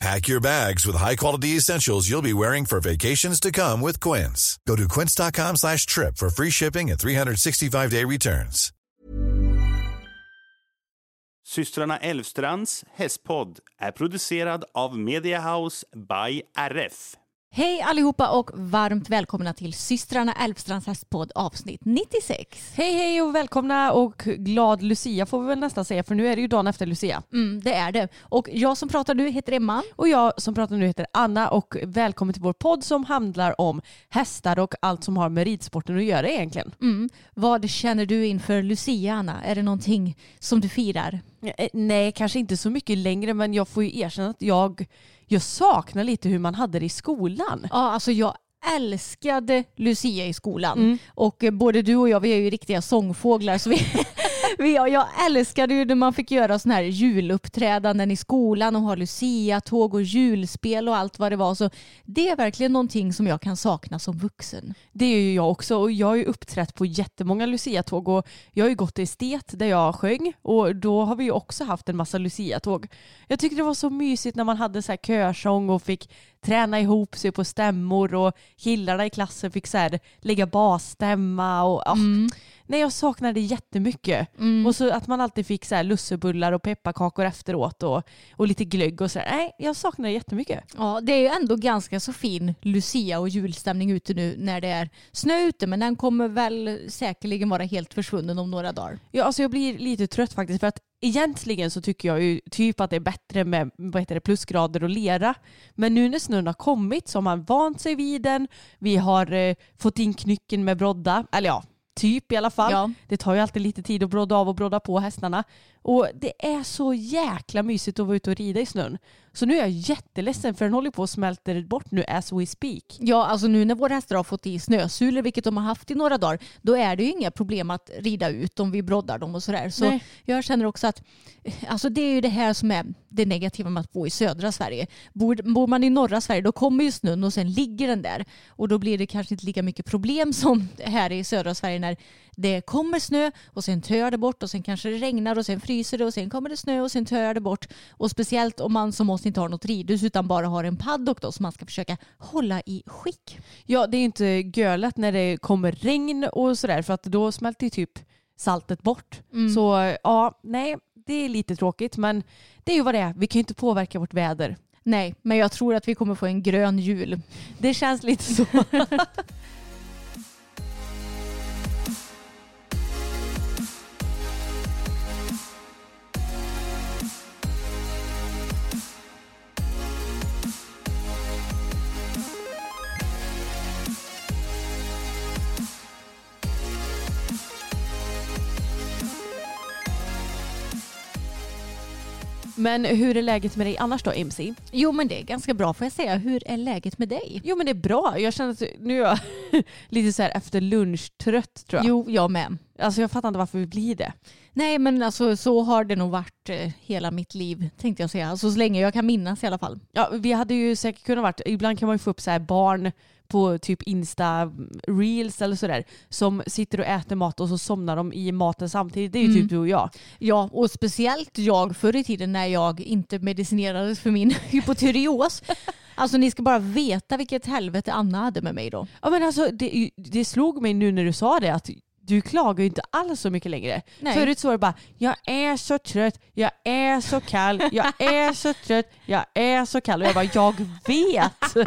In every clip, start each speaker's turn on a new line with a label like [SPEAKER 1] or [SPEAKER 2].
[SPEAKER 1] Pack your bags with high-quality essentials you'll be wearing for vacations to come with Quince. Go to quince.com slash trip for free shipping and 365-day returns.
[SPEAKER 2] systrarna Elvstrands hästpodd är producerad av Media House by RF.
[SPEAKER 3] Hej allihopa och varmt välkomna till systrarna Älvstrands hästpodd avsnitt 96.
[SPEAKER 4] Hej hej och välkomna och glad Lucia får vi väl nästan säga för nu är det ju dagen efter Lucia.
[SPEAKER 3] Mm, det är det. Och jag som pratar nu heter Emma.
[SPEAKER 4] Och jag som pratar nu heter Anna och välkommen till vår podd som handlar om hästar och allt som har med ridsporten att göra egentligen.
[SPEAKER 3] Mm. Vad känner du inför Lucia Anna? Är det någonting som du firar?
[SPEAKER 4] Eh, Nej, kanske inte så mycket längre men jag får ju erkänna att jag, jag saknar lite hur man hade det i skolan.
[SPEAKER 3] Ja, alltså jag älskade Lucia i skolan.
[SPEAKER 4] Mm.
[SPEAKER 3] Och eh, både du och jag, vi är ju riktiga sångfåglar. Så vi, jag älskade ju när man fick göra sådana här juluppträdanden i skolan och ha Lucia-tåg och julspel och allt vad det var. Så det är verkligen någonting som jag kan sakna som vuxen.
[SPEAKER 4] Det är ju jag också och jag har ju uppträtt på jättemånga Lucia-tåg och jag har ju gått i estet där jag sjöng och då har vi ju också haft en massa Lucia-tåg. Jag tyckte det var så mysigt när man hade så här körsång och fick träna ihop sig på stämmor och killarna i klassen fick så här lägga basstämma och ja. Nej jag saknade det jättemycket. Och så att man alltid fick så här lussebullar och pepparkakor efteråt och, och lite glögg och så här. Nej jag saknade det jättemycket.
[SPEAKER 3] Ja, det är ju ändå ganska så fin Lucia och julstämning ute nu när det är snö ute. Men den kommer väl säkerligen vara helt försvunnen om några dagar.
[SPEAKER 4] Ja, alltså jag blir lite trött faktiskt för att egentligen så tycker jag ju typ att det är bättre med vad heter det, plusgrader och lera. Men nu när snön har kommit så har man vant sig vid den. Vi har eh, fått in knycken med brodda. Eller ja, typ i alla fall.
[SPEAKER 3] Ja.
[SPEAKER 4] Det tar ju alltid lite tid att brodda av och brodda på hästarna. Och det är så jäkla mysigt att vara ute och rida i snön. Så nu är jag jätteledsen för den håller på att smälta bort nu as we speak.
[SPEAKER 3] Ja, alltså nu när våra hästar har fått i snösulor, vilket de har haft i några dagar, då är det ju inga problem att rida ut om vi broddar dem och sådär. Så
[SPEAKER 4] Nej.
[SPEAKER 3] jag känner också att alltså det är ju det här som är det negativa med att bo i södra Sverige. Bor, bor man i norra Sverige då kommer ju snön och sen ligger den där. Och då blir det kanske inte lika mycket problem som här i södra Sverige när det kommer snö och sen töar det bort och sen kanske det regnar och sen fryser det och sen kommer det snö och sen töar det bort. Och speciellt om man som oss inte har något ridhus utan bara har en paddock då som man ska försöka hålla i skick.
[SPEAKER 4] Ja, det är inte gölet när det kommer regn och sådär för att då smälter ju typ saltet bort. Så ja, nej, det är lite tråkigt men det är ju vad det är. Vi kan ju inte påverka vårt väder.
[SPEAKER 3] Nej, men jag tror att vi kommer få en grön jul.
[SPEAKER 4] Det känns lite så. Men hur är läget med dig annars då MC?
[SPEAKER 3] Jo men det är ganska bra får jag säga. Hur är läget med dig?
[SPEAKER 4] Jo men det är bra. Jag känner att nu är jag lite så här efter lunch trött tror jag.
[SPEAKER 3] Jo, jag med.
[SPEAKER 4] Alltså jag fattar inte varför vi blir det.
[SPEAKER 3] Nej men alltså så har det nog varit eh, hela mitt liv tänkte jag säga. Alltså så länge jag kan minnas i alla fall.
[SPEAKER 4] Ja, vi hade ju säkert kunnat varit, ibland kan man ju få upp så här barn på typ Insta reels eller sådär som sitter och äter mat och så somnar de i maten samtidigt. Det är ju typ du och jag.
[SPEAKER 3] Ja och speciellt jag förr i tiden när jag inte medicinerades för min hypotyreos. Alltså ni ska bara veta vilket helvete Anna hade med mig då.
[SPEAKER 4] Ja men alltså det, det slog mig nu när du sa det att du klagar ju inte alls så mycket längre.
[SPEAKER 3] Nej.
[SPEAKER 4] Förut så var det bara, jag är så trött, jag är så kall, jag är så trött, jag är så kall. Och jag bara, jag vet.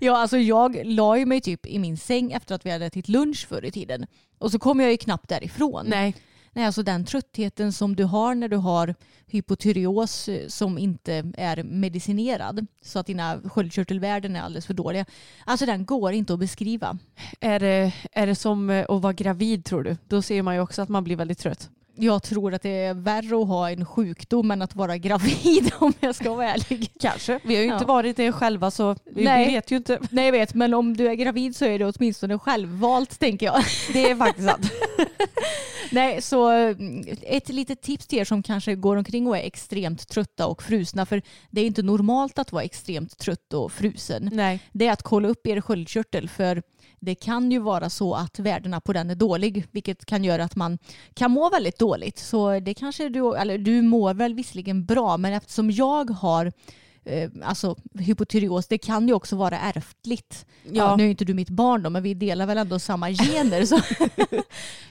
[SPEAKER 3] Ja, alltså jag la ju mig typ i min säng efter att vi hade ätit lunch förr i tiden. Och så kom jag ju knappt därifrån.
[SPEAKER 4] Nej.
[SPEAKER 3] Nej, alltså den tröttheten som du har när du har hypotyreos eh, som inte är medicinerad så att dina sköldkörtelvärden är alldeles för dåliga. Alltså den går inte att beskriva.
[SPEAKER 4] Är det, är det som att vara gravid tror du? Då ser man ju också att man blir väldigt trött.
[SPEAKER 3] Jag tror att det är värre att ha en sjukdom än att vara gravid om jag ska vara ärlig.
[SPEAKER 4] Kanske. Vi har ju inte
[SPEAKER 3] Ja.
[SPEAKER 4] varit det själva så vi,
[SPEAKER 3] Nej.
[SPEAKER 4] vet ju inte.
[SPEAKER 3] Nej jag vet, men om du är gravid så är det åtminstone självvalt tänker jag.
[SPEAKER 4] Det är faktiskt sant.
[SPEAKER 3] Nej, så mm, ett litet tips till er som kanske går omkring och är extremt trötta och frusna, för det är inte normalt att vara extremt trött och frusen.
[SPEAKER 4] Nej.
[SPEAKER 3] Det är att kolla upp er sköldkörtel, för det kan ju vara så att värdena på den är dålig, vilket kan göra att man kan må väldigt dåligt. Så det kanske du, eller du mår väl visserligen bra, men eftersom jag har eh, alltså hypotyreos, det kan ju också vara ärftligt. Ja.
[SPEAKER 4] Ja.
[SPEAKER 3] nu är inte du mitt barn då, men vi delar väl ändå samma gener. Så.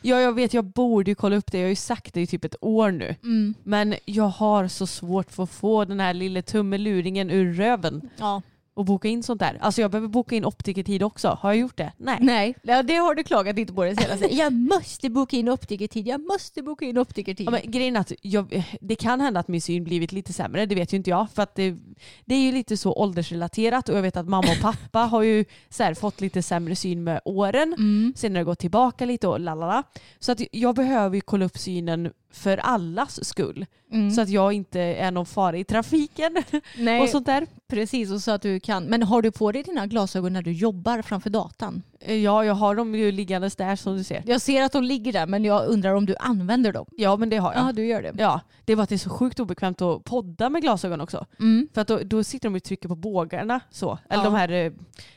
[SPEAKER 4] Ja, jag vet, jag borde ju kolla upp det. Jag har ju sagt det i typ ett år nu.
[SPEAKER 3] Mm.
[SPEAKER 4] Men jag har så svårt för att få den här lilla tummeluringen ur röven
[SPEAKER 3] Ja.
[SPEAKER 4] Och boka in sånt där. Alltså jag behöver boka in optikertid också. Har jag gjort det? Nej.
[SPEAKER 3] Nej, ja, det har du klagat inte på det senaste. Jag måste boka in optikertid, jag måste boka in optikertid.
[SPEAKER 4] Ja, men grejen är att jag, det kan hända att min syn blivit lite sämre, det vet ju inte jag. För att det, det är ju lite så åldersrelaterat och jag vet att mamma och pappa har ju här, fått lite sämre syn med åren.
[SPEAKER 3] Mm.
[SPEAKER 4] Sen har det gått tillbaka lite och lalala. Så att jag behöver ju kolla upp synen för allas skull.
[SPEAKER 3] Mm.
[SPEAKER 4] Så att jag inte är någon fara i trafiken
[SPEAKER 3] Nej,
[SPEAKER 4] och sånt där.
[SPEAKER 3] precis. Och så att du kan. Men har du på dig dina glasögon när du jobbar framför datan?
[SPEAKER 4] Ja, jag har dem ju liggandes där som du ser.
[SPEAKER 3] Jag ser att de ligger där, men jag undrar om du använder dem?
[SPEAKER 4] Ja, men det har jag.
[SPEAKER 3] Ja, du gör det.
[SPEAKER 4] Ja, det var att det är så sjukt obekvämt att podda med glasögon också.
[SPEAKER 3] Mm.
[SPEAKER 4] För att då, då sitter de och trycker på bågarna så. Eller
[SPEAKER 3] Ja.
[SPEAKER 4] de här eh,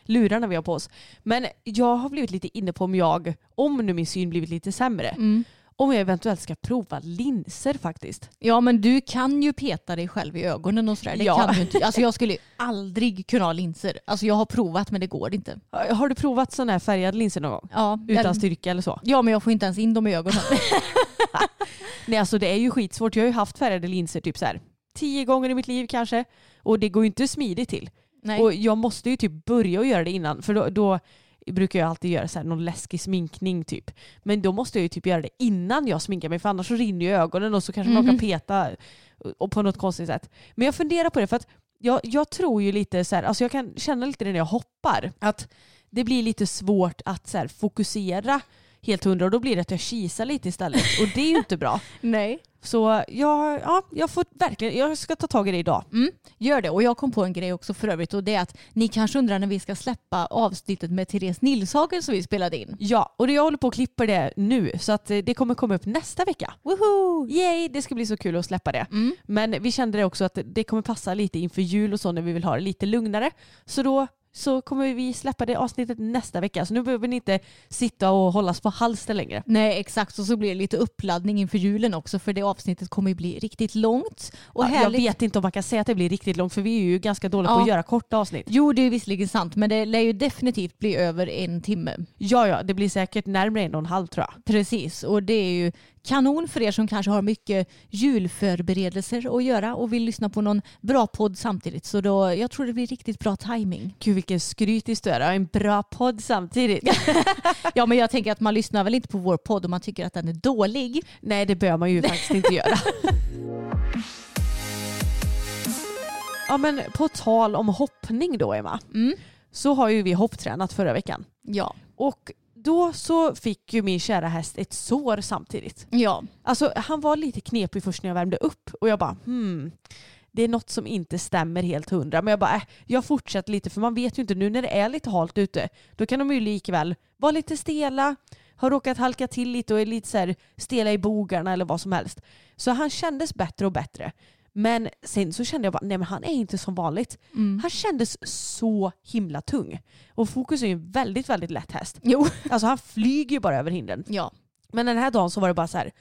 [SPEAKER 4] lurarna vi har på oss. Men jag har blivit lite inne på om jag, om nu min syn blivit lite sämre,
[SPEAKER 3] Mm.
[SPEAKER 4] Om jag eventuellt ska prova linser faktiskt.
[SPEAKER 3] Ja, men du kan ju peta dig själv i ögonen och sådär. Det
[SPEAKER 4] Ja.
[SPEAKER 3] kan du inte. Alltså, jag skulle aldrig kunna ha linser. Alltså, jag har provat, men det går inte.
[SPEAKER 4] Har du provat sådana här färgade linser någon gång?
[SPEAKER 3] Ja,
[SPEAKER 4] Utan styrka eller så?
[SPEAKER 3] Ja, men jag får inte ens in dem i ögonen.
[SPEAKER 4] Nej alltså det är ju skitsvårt. Jag har ju haft färgade linser typ så här tio gånger i mitt liv kanske. Och det går ju inte smidigt till.
[SPEAKER 3] Nej.
[SPEAKER 4] Och jag måste ju typ börja att göra det innan. För då, då brukar jag alltid göra så här någon läskig sminkning typ. Men då måste jag ju typ göra det innan jag sminkar mig för annars så rinner ju ögonen och så kanske man
[SPEAKER 3] Mhm.
[SPEAKER 4] kan peta och på något konstigt sätt. Men jag funderar på det för att jag, jag tror ju lite så här, alltså jag kan känna lite det när jag hoppar. Att det blir lite svårt att så här fokusera helt hundra och då blir det att jag kisar lite istället. Och det är ju inte bra.
[SPEAKER 3] Nej.
[SPEAKER 4] Så jag, ja, jag får verkligen, jag ska ta tag i det idag.
[SPEAKER 3] Mm, gör det. Och jag kom på en grej också för övrigt och det är att ni kanske undrar när vi ska släppa avsnittet med Therese Nilshagen som vi spelade in.
[SPEAKER 4] Ja, och jag håller på att klippa det nu så att eh, det kommer komma upp nästa vecka.
[SPEAKER 3] Woho!
[SPEAKER 4] Yay, det ska bli så kul att släppa det.
[SPEAKER 3] Mm.
[SPEAKER 4] Men vi kände det också att det kommer passa lite inför jul och så när vi vill ha det lite lugnare. Så då så kommer vi släppa det avsnittet nästa vecka. Så nu behöver ni inte sitta och hållas på halster längre.
[SPEAKER 3] Nej exakt och så blir det lite uppladdning inför julen också för det avsnittet kommer ju bli riktigt långt. Och
[SPEAKER 4] Ja, jag vet inte om man kan säga att det blir riktigt långt för vi är ju ganska dåliga på
[SPEAKER 3] Ja.
[SPEAKER 4] att göra korta avsnitt.
[SPEAKER 3] Jo det är visserligen sant men det lär ju definitivt bli över en timme.
[SPEAKER 4] Ja, ja, det blir säkert närmare en och en halv tror jag.
[SPEAKER 3] Precis och det är ju kanon för er som kanske har mycket julförberedelser att göra och vill lyssna på någon bra podd samtidigt. Så då, jag tror det blir riktigt bra timing.
[SPEAKER 4] Gud vilken skrytis du är. En bra podd samtidigt.
[SPEAKER 3] Ja men jag tänker att man lyssnar väl inte på vår podd om man tycker att den är dålig.
[SPEAKER 4] Nej, det bör man ju faktiskt inte göra. Ja, men på tal om hoppning då, Emma,
[SPEAKER 3] Mm.
[SPEAKER 4] så har ju vi hopptränat förra veckan.
[SPEAKER 3] Ja.
[SPEAKER 4] Och då så fick ju min kära häst ett sår samtidigt.
[SPEAKER 3] Ja.
[SPEAKER 4] Alltså han var lite knepig först när jag värmde upp och jag bara hmm, det är något som inte stämmer helt hundra. Men jag bara, äh, jag fortsätter lite för man vet ju inte nu när det är lite halt ute, då kan de ju likväl vara lite stela, har råkat halka till lite och är lite så stela i bogarna eller vad som helst. Så han kändes bättre och bättre. Men sen så kände jag bara, nej men han är inte som vanligt.
[SPEAKER 3] Mm.
[SPEAKER 4] Han kändes så himla tung. Och Fokus är ju en väldigt, väldigt lätt häst.
[SPEAKER 3] Jo.
[SPEAKER 4] Alltså han flyger ju bara över hindren.
[SPEAKER 3] Ja.
[SPEAKER 4] Men den här dagen så var det bara så här,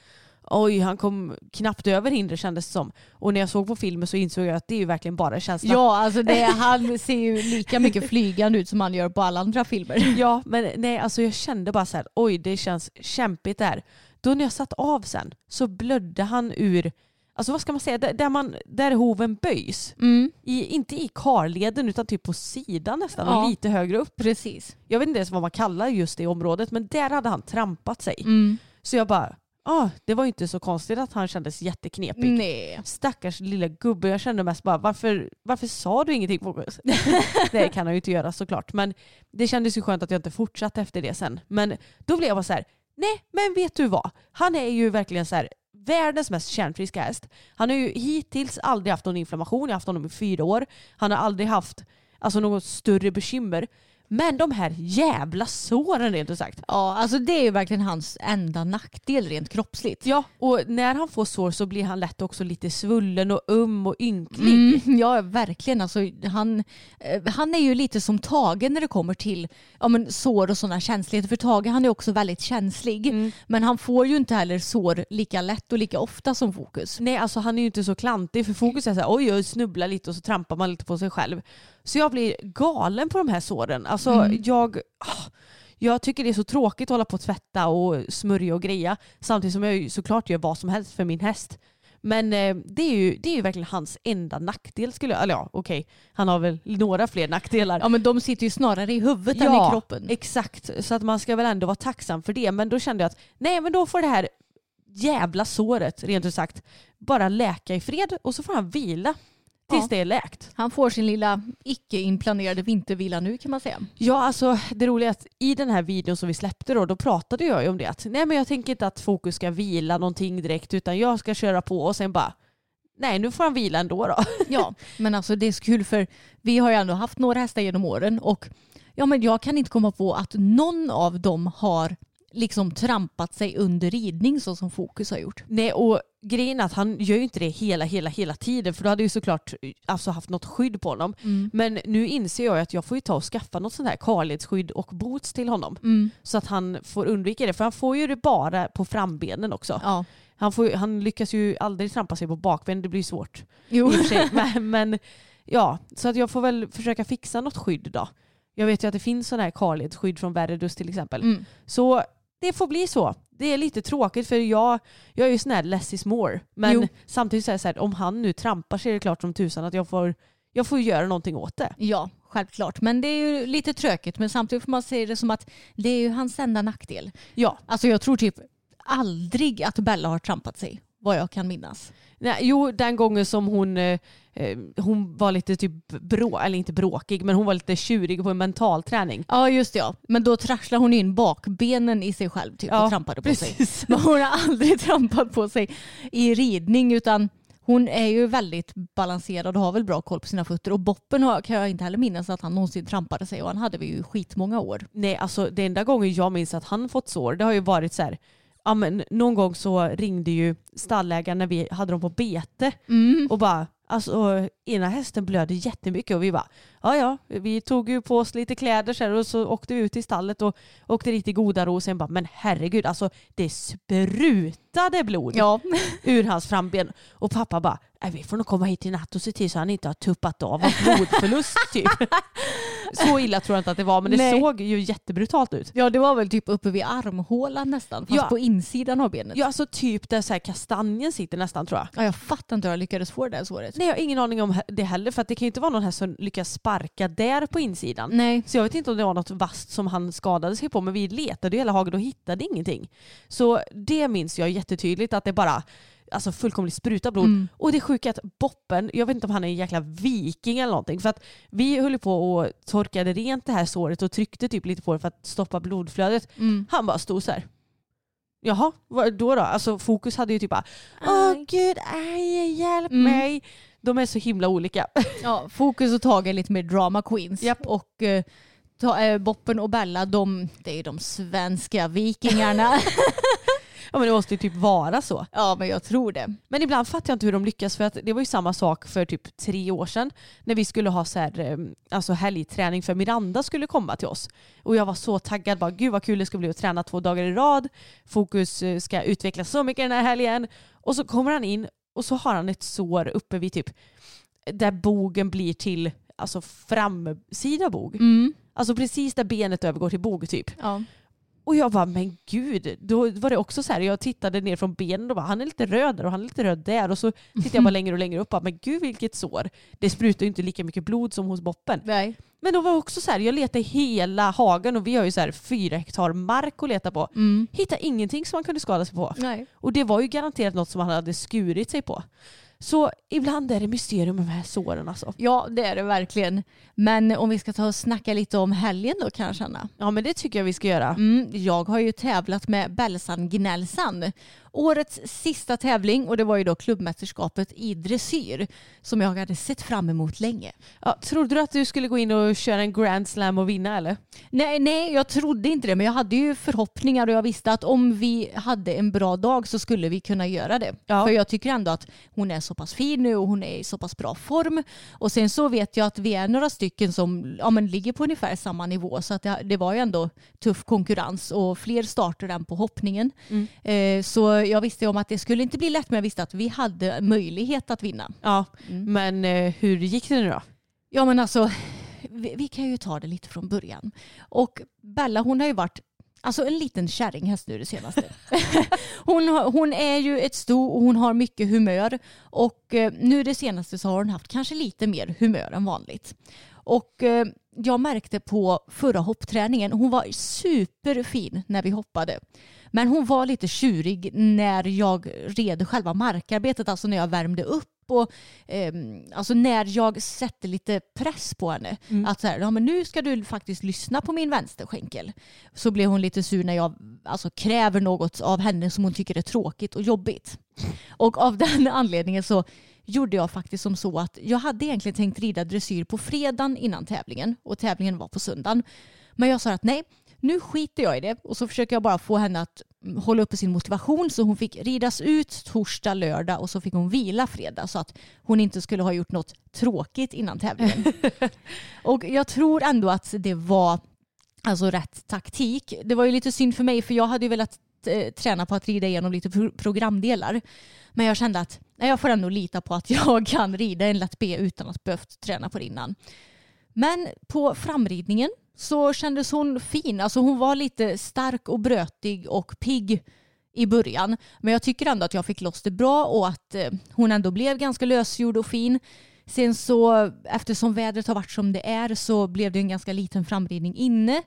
[SPEAKER 4] oj han kom knappt över hindret kändes det som. Och när jag såg på filmen så insåg jag att det är ju verkligen bara känsla.
[SPEAKER 3] Ja, alltså det, han ser ju lika mycket flygande ut som han gör på alla andra filmer.
[SPEAKER 4] Ja, men nej, alltså jag kände bara så här, oj det känns kämpigt där. Då när jag satt av sen så blödde han ur, alltså vad ska man säga, där, där, man, där hoven böjs.
[SPEAKER 3] Mm,
[SPEAKER 4] I, inte i karleden utan typ på sidan nästan
[SPEAKER 3] Ja.
[SPEAKER 4] och lite högre upp.
[SPEAKER 3] precis.
[SPEAKER 4] Jag vet inte ens vad man kallar just det området men där hade han trampat sig.
[SPEAKER 3] Mm.
[SPEAKER 4] Så jag bara, ah, det var ju inte så konstigt att han kändes jätteknepig.
[SPEAKER 3] Nej.
[SPEAKER 4] Stackars lilla gubbe, jag kände mest bara varför, varför sa du ingenting Fokus? det kan han ju inte göra såklart men det kändes ju skönt att jag inte fortsatte efter det sen. Men då blev jag bara så här, nej men vet du vad? Han är ju verkligen så här världens mest kärnfriska häst. Han har ju hittills aldrig haft någon inflammation, jag har haft honom i fyra år. Han har aldrig haft alltså, något större bekymmer. Men de här jävla såren rent ut sagt.
[SPEAKER 3] Ja, alltså det är ju verkligen hans enda nackdel rent kroppsligt.
[SPEAKER 4] Ja, och när han får sår så blir han lätt också lite svullen och um och ynklig.
[SPEAKER 3] Mm, ja, verkligen. Alltså, han, eh, han är ju lite som Tage när det kommer till ja, men, sår och sådana känsligheter. För Tage han är också väldigt känslig.
[SPEAKER 4] Mm.
[SPEAKER 3] Men han får ju inte heller sår lika lätt och lika ofta som Fokus.
[SPEAKER 4] Nej, alltså han är ju inte så klantig för fokus är så här, oj, jag snubblar lite och så trampar man lite på sig själv. Så jag blir galen på de här såren. Alltså
[SPEAKER 3] Mm.
[SPEAKER 4] jag, ah, jag tycker det är så tråkigt att hålla på och tvätta och smörja och greja samtidigt som jag såklart gör vad som helst för min häst. Men eh, det, är ju, det är ju verkligen hans enda nackdel skulle jag, eller ja okej, han har väl några fler nackdelar.
[SPEAKER 3] Ja, men de sitter ju snarare i huvudet än i kroppen.
[SPEAKER 4] Exakt, så att man ska väl ändå vara tacksam för det. Men då kände jag att nej men då får det här jävla såret rent ut sagt bara läka i fred och så får han vila tills
[SPEAKER 3] Ja.
[SPEAKER 4] det är läkt.
[SPEAKER 3] Han får sin lilla icke-inplanerade vintervila nu kan man säga.
[SPEAKER 4] Ja alltså det roliga är att i den här videon som vi släppte då, då pratade jag ju om det att nej men jag tänker inte att fokus ska vila någonting direkt utan jag ska köra på och sen bara nej nu får han vila ändå då.
[SPEAKER 3] Ja, men alltså det är så kul för vi har ju ändå haft några hästar genom åren och ja, men jag kan inte komma på att någon av dem har liksom trampat sig under ridning så som Fokus har gjort.
[SPEAKER 4] Nej och grejen är att han gör ju inte det hela, hela, hela tiden för då hade ju såklart alltså, haft något skydd på honom. Men nu inser jag ju att jag får ju ta och skaffa något sånt här karledsskydd och boots till honom.
[SPEAKER 3] Mm.
[SPEAKER 4] Så att han får undvika det. För han får ju det bara på frambenen också.
[SPEAKER 3] Ja,
[SPEAKER 4] Han, får, ju- han lyckas ju aldrig trampa sig på bakben, det blir svårt.
[SPEAKER 3] jo.
[SPEAKER 4] Men, men ja, så att jag får väl försöka fixa något skydd då. Jag vet ju att det finns sådana här karledsskydd från Veredus till exempel.
[SPEAKER 3] Mm.
[SPEAKER 4] Så det får bli så. Det är lite tråkigt för jag, jag är ju sån här less is more. Men
[SPEAKER 3] Jo.
[SPEAKER 4] samtidigt så är det så här, om han nu trampar så är det klart som tusan att jag får, jag får göra någonting åt det.
[SPEAKER 3] Ja, självklart. Men det är ju lite tråkigt. Men samtidigt får man se det som att det är ju hans enda nackdel.
[SPEAKER 4] Ja,
[SPEAKER 3] Alltså jag tror typ aldrig att Bella har trampat sig. Vad jag kan minnas.
[SPEAKER 4] Nej, jo den gången som hon, eh, eh, hon var lite typ brå, eller inte bråkig, men hon var lite tjurig på en mental träning.
[SPEAKER 3] Ja just det ja. Men då trasslade hon in bakbenen i sig själv typ,
[SPEAKER 4] Ja,
[SPEAKER 3] och trampade på sig.
[SPEAKER 4] precis.
[SPEAKER 3] Men hon har aldrig trampat på sig i ridning utan hon är ju väldigt balanserad och har väl bra koll på sina fötter. Och Boppen har, kan jag inte heller minnas att han någonsin trampade sig och han hade vi ju skitmånga år.
[SPEAKER 4] Nej, alltså det enda gången jag minns att han fått sår, det har ju varit så här, ja men någon gång så ringde ju stallägaren när vi hade dem på bete och bara, alltså ena hästen blöder jättemycket och vi bara, ja ja, vi tog ju på oss lite kläder så här, och så åkte vi ut till stallet och åkte dit i goda ro och sen bara, men herregud alltså det sprutade blod
[SPEAKER 3] Ja.
[SPEAKER 4] ur hans framben. Och pappa bara, "Nej, vi får nog komma hit i natt och se till så han inte har tuppat av av blodförlust typ. Så illa tror jag inte att det var men det
[SPEAKER 3] Nej.
[SPEAKER 4] såg ju jättebrutalt ut.
[SPEAKER 3] ja det var väl typ uppe vid armhålan nästan. Fast
[SPEAKER 4] Ja.
[SPEAKER 3] på insidan av benet.
[SPEAKER 4] Ja alltså typ där så här kastanjen sitter nästan tror jag.
[SPEAKER 3] Ja, jag fattar inte hur jag lyckades få det där såret.
[SPEAKER 4] Nej jag har ingen aning om det heller för att det kan ju inte vara någon här som lyckas sparka där på insidan.
[SPEAKER 3] Nej.
[SPEAKER 4] Så jag vet inte om det var något vasst som han skadade sig på men vi letade i hela hagen och hittade ingenting. Så det minns jag jättetydligt att det bara alltså fullkomligt spruta blod.
[SPEAKER 3] Mm.
[SPEAKER 4] Och det sjuka är att Boppen, jag vet inte om han är en jäkla viking eller någonting för att vi höll på och torkade rent det här såret och tryckte typ lite på det för att stoppa blodflödet.
[SPEAKER 3] Mm.
[SPEAKER 4] Han bara stod så här. Jaha, då då? Alltså fokus hade ju typ bara Åh gud, aj, hjälp
[SPEAKER 3] Mm.
[SPEAKER 4] mig. De är så himla olika.
[SPEAKER 3] Ja, Fokus och Tage är lite mer drama queens.
[SPEAKER 4] Japp.
[SPEAKER 3] Och eh, ta, eh, Boppen och Bella, de, det är de svenska vikingarna.
[SPEAKER 4] Ja men det måste ju typ vara så.
[SPEAKER 3] Ja men jag tror det.
[SPEAKER 4] Men ibland fattar jag inte hur de lyckas för att det var ju samma sak för typ tre år sedan när vi skulle ha så här, eh, alltså helgträning för Miranda skulle komma till oss. Och jag var så taggad, bara gud vad kul det ska bli att träna två dagar i rad. Fokus eh, ska utvecklas så mycket den här helgen. Och så kommer han in och så har han ett sår uppe vid typ där bogen blir till alltså framsida bog.
[SPEAKER 3] Mm.
[SPEAKER 4] Alltså precis där benet övergår till bog typ.
[SPEAKER 3] Ja.
[SPEAKER 4] Och jag bara, men gud. Då var det också så här, jag tittade ner från benen och bara, han är lite röd där och han är lite röd där. Och så tittade jag bara längre och längre upp och bara, men gud vilket sår. Det sprutar ju inte lika mycket blod som hos boppen.
[SPEAKER 3] Nej.
[SPEAKER 4] Men då var det också så här, jag letade hela hagen och vi har ju så här fyra hektar mark att leta på.
[SPEAKER 3] Mm.
[SPEAKER 4] Hittade ingenting som man kunde skada sig på.
[SPEAKER 3] Nej.
[SPEAKER 4] Och det var ju garanterat något som han hade skurit sig på. Så ibland är det mysterium med de här såren alltså.
[SPEAKER 3] Ja det är det verkligen. Men om vi ska ta och snacka lite om helgen då kanske Anna.
[SPEAKER 4] Ja men det tycker jag vi ska göra.
[SPEAKER 3] Mm, jag har ju tävlat med Bälsan Gnällsan. Årets sista tävling och det var ju då klubbmästerskapet i dressyr som jag hade sett fram emot länge.
[SPEAKER 4] Ja, trodde du att du skulle gå in och köra en grand slam och vinna eller?
[SPEAKER 3] Nej, nej, jag trodde inte det men jag hade ju förhoppningar och jag visste att om vi hade en bra dag så skulle vi kunna göra det.
[SPEAKER 4] Ja.
[SPEAKER 3] För jag tycker ändå att hon är så pass fin nu och hon är i så pass bra form. Och sen så vet jag att vi är några stycken som ja, men ligger på ungefär samma nivå så att det, det var ju ändå tuff konkurrens och fler starter än på hoppningen. Eh, så jag visste om att det skulle inte bli lätt men jag visste att vi hade möjlighet att vinna.
[SPEAKER 4] Ja, men eh, hur gick det nu då?
[SPEAKER 3] Ja men alltså, vi, vi kan ju ta det lite från början. Och Bella hon har ju varit Alltså en liten kärringhäst nu det senaste. hon, hon är ju ett sto och hon har mycket humör. Och eh, nu det senaste så har hon haft kanske lite mer humör än vanligt. Och eh, jag märkte på förra hoppträningen, hon var superfin när vi hoppade. Men hon var lite tjurig när jag red själva markarbetet, alltså när jag värmde upp och ehm, alltså när jag sätter lite press på henne. Att så här, ja, men nu ska du faktiskt lyssna på min vänsterskänkel. Så blev hon lite sur när jag alltså, kräver något av henne som hon tycker är tråkigt och jobbigt. Och av den anledningen så gjorde jag faktiskt som så att jag hade egentligen tänkt rida dressyr på fredagen innan tävlingen och tävlingen var på söndagen. Men jag sa att nej, nu skiter jag i det och så försöker jag bara få henne att mm, hålla uppe sin motivation så hon fick ridas ut torsdag, lördag och så fick hon vila fredag så att hon inte skulle ha gjort något tråkigt innan tävlingen. och jag tror ändå att det var alltså rätt taktik. Det var ju lite synd för mig för jag hade ju velat eh, träna på att rida igenom lite pro- programdelar. Men jag kände att nej, jag får ändå lita på att jag kan rida en lätt B utan att behövt träna på det innan. Men på framridningen så kändes hon fin. Alltså hon var lite stark och brötig och pigg i början. Men jag tycker ändå att jag fick loss det bra och att eh, hon ändå blev ganska lösgjord och fin. Sen så eftersom vädret har varit som det är så blev det en ganska liten framridning inne.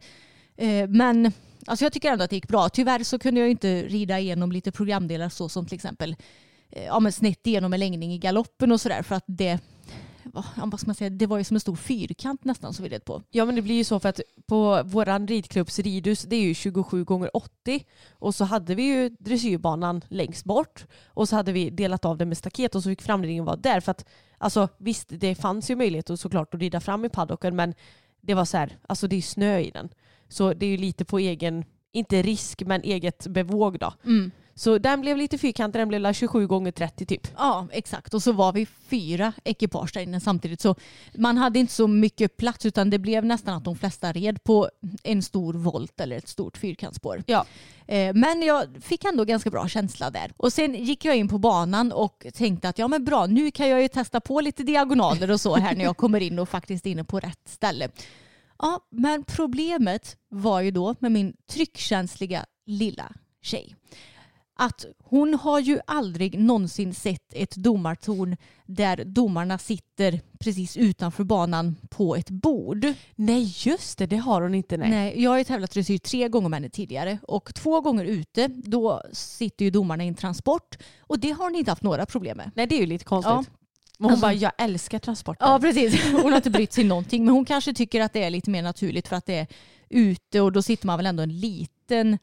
[SPEAKER 3] Eh, men alltså jag tycker ändå att det gick bra. Tyvärr så kunde jag inte rida igenom lite programdelar så som till exempel eh, ja, men snett igenom en längning i galoppen och sådär för att det vad vad ska man säga, det var ju som en stor fyrkant nästan som vi red på.
[SPEAKER 4] Ja men det blir ju så för att på våran ridklubbs ridhus det är ju 27 gånger 80 och så hade vi ju dressyrbanan längst bort och så hade vi delat av det med staket och så fick framridningen vara där för att alltså visst det fanns ju möjlighet och såklart att rida fram i paddocken men det var så här, alltså det är snö i den. Så det är ju lite på egen, inte risk men eget bevåg då. Så den blev lite fyrkantig, den blev la 27 gånger 30 typ.
[SPEAKER 3] Ja, exakt. Och så var vi fyra ekipage där inne samtidigt. Så man hade inte så mycket plats utan det blev nästan att de flesta red på en stor volt eller ett stort fyrkantsspår.
[SPEAKER 4] Ja.
[SPEAKER 3] Eh, Men jag fick ändå ganska bra känsla där. Och sen gick jag in på banan och tänkte att ja men bra, nu kan jag ju testa på lite diagonaler och så här när jag kommer in och faktiskt är inne på rätt ställe. Ja, men problemet var ju då med min tryckkänsliga lilla tjej att hon har ju aldrig någonsin sett ett domartorn där domarna sitter precis utanför banan på ett bord.
[SPEAKER 4] Nej just det, det har hon inte nej.
[SPEAKER 3] Nej, jag har ju tävlat dressyr tre gånger med henne tidigare och två gånger ute då sitter ju domarna i en transport och det har hon inte haft några problem med.
[SPEAKER 4] Nej det är ju lite konstigt.
[SPEAKER 3] Ja.
[SPEAKER 4] Men hon
[SPEAKER 3] Alltså-
[SPEAKER 4] bara, jag älskar transporter.
[SPEAKER 3] Ja precis, hon har inte brytt sig någonting men hon kanske tycker att det är lite mer naturligt för att det är ute och då sitter man väl ändå en liten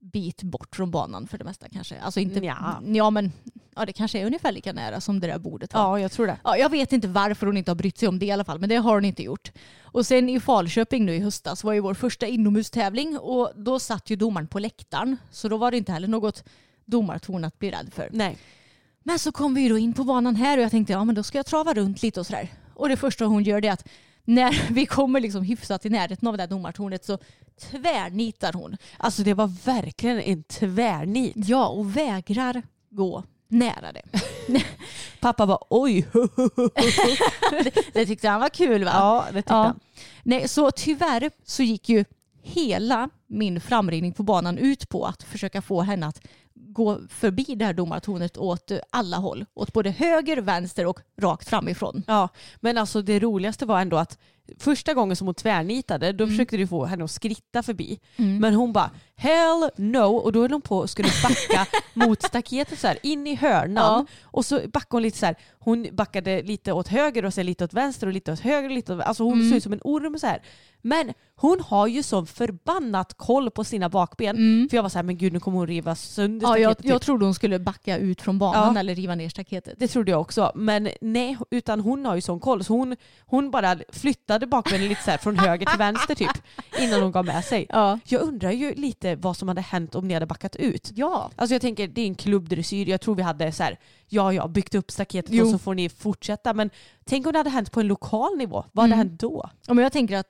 [SPEAKER 3] bit bort från banan för det mesta kanske. Alltså inte,
[SPEAKER 4] Nja.
[SPEAKER 3] ja men ja, det kanske är ungefär lika nära som det där bordet var.
[SPEAKER 4] ja jag tror det.
[SPEAKER 3] Ja, jag vet inte varför hon inte har brytt sig om det i alla fall, men det har hon inte gjort. Och sen i Falköping nu i höstas var ju vår första inomhustävling och då satt ju domaren på läktaren. Så då var det inte heller något domartorn att bli rädd för.
[SPEAKER 4] Nej.
[SPEAKER 3] Men så kom vi ju då in på banan här och jag tänkte ja men då ska jag trava runt lite och sådär. Och det första hon gör det är att när vi kommer liksom hyfsat i närheten av det där domartornet så tvärnitar hon.
[SPEAKER 4] Alltså det var verkligen en tvärnit.
[SPEAKER 3] Ja, och vägrar gå nära det.
[SPEAKER 4] Pappa var oj.
[SPEAKER 3] Det tyckte han var kul va?
[SPEAKER 4] ja, det tyckte han.
[SPEAKER 3] Nej, så tyvärr så gick ju hela min framridning på banan ut på att försöka få henne att gå förbi det här domartornet åt alla håll. Åt både höger, vänster och rakt framifrån.
[SPEAKER 4] Ja, men alltså det roligaste var ändå att första gången som hon tvärnitade då
[SPEAKER 3] Mm.
[SPEAKER 4] försökte du få henne att skritta förbi. Men hon bara hell no och då höll hon på och skulle backa mot staketet så här in i hörnan. Och så backade hon lite så här. Hon backade lite åt höger och sen lite åt vänster och lite åt höger och lite åt Alltså hon
[SPEAKER 3] Mm.
[SPEAKER 4] såg ut som en orm så här. Men hon har ju så förbannat koll på sina bakben. För jag var så här, men gud nu kommer hon riva sönder
[SPEAKER 3] Mm. Ja, jag,
[SPEAKER 4] staketet.
[SPEAKER 3] jag
[SPEAKER 4] typ.
[SPEAKER 3] trodde hon skulle backa ut från banan
[SPEAKER 4] Ja.
[SPEAKER 3] eller riva ner staketet.
[SPEAKER 4] Det trodde jag också. Men nej, utan hon har ju sån koll. Så hon, hon bara flyttade bakbenen lite så här från höger till vänster typ. Innan hon gav med sig.
[SPEAKER 3] Ja.
[SPEAKER 4] Jag undrar ju lite vad som hade hänt om ni hade backat ut.
[SPEAKER 3] Ja.
[SPEAKER 4] Alltså jag tänker det är en klubbdressyr. Jag tror vi hade så här, ja ja, byggt upp staketet
[SPEAKER 3] Jo.
[SPEAKER 4] och så får ni fortsätta. Men tänk om det hade hänt på en lokal nivå. Vad hade
[SPEAKER 3] Mm.
[SPEAKER 4] hänt då?
[SPEAKER 3] Ja, men jag tänker att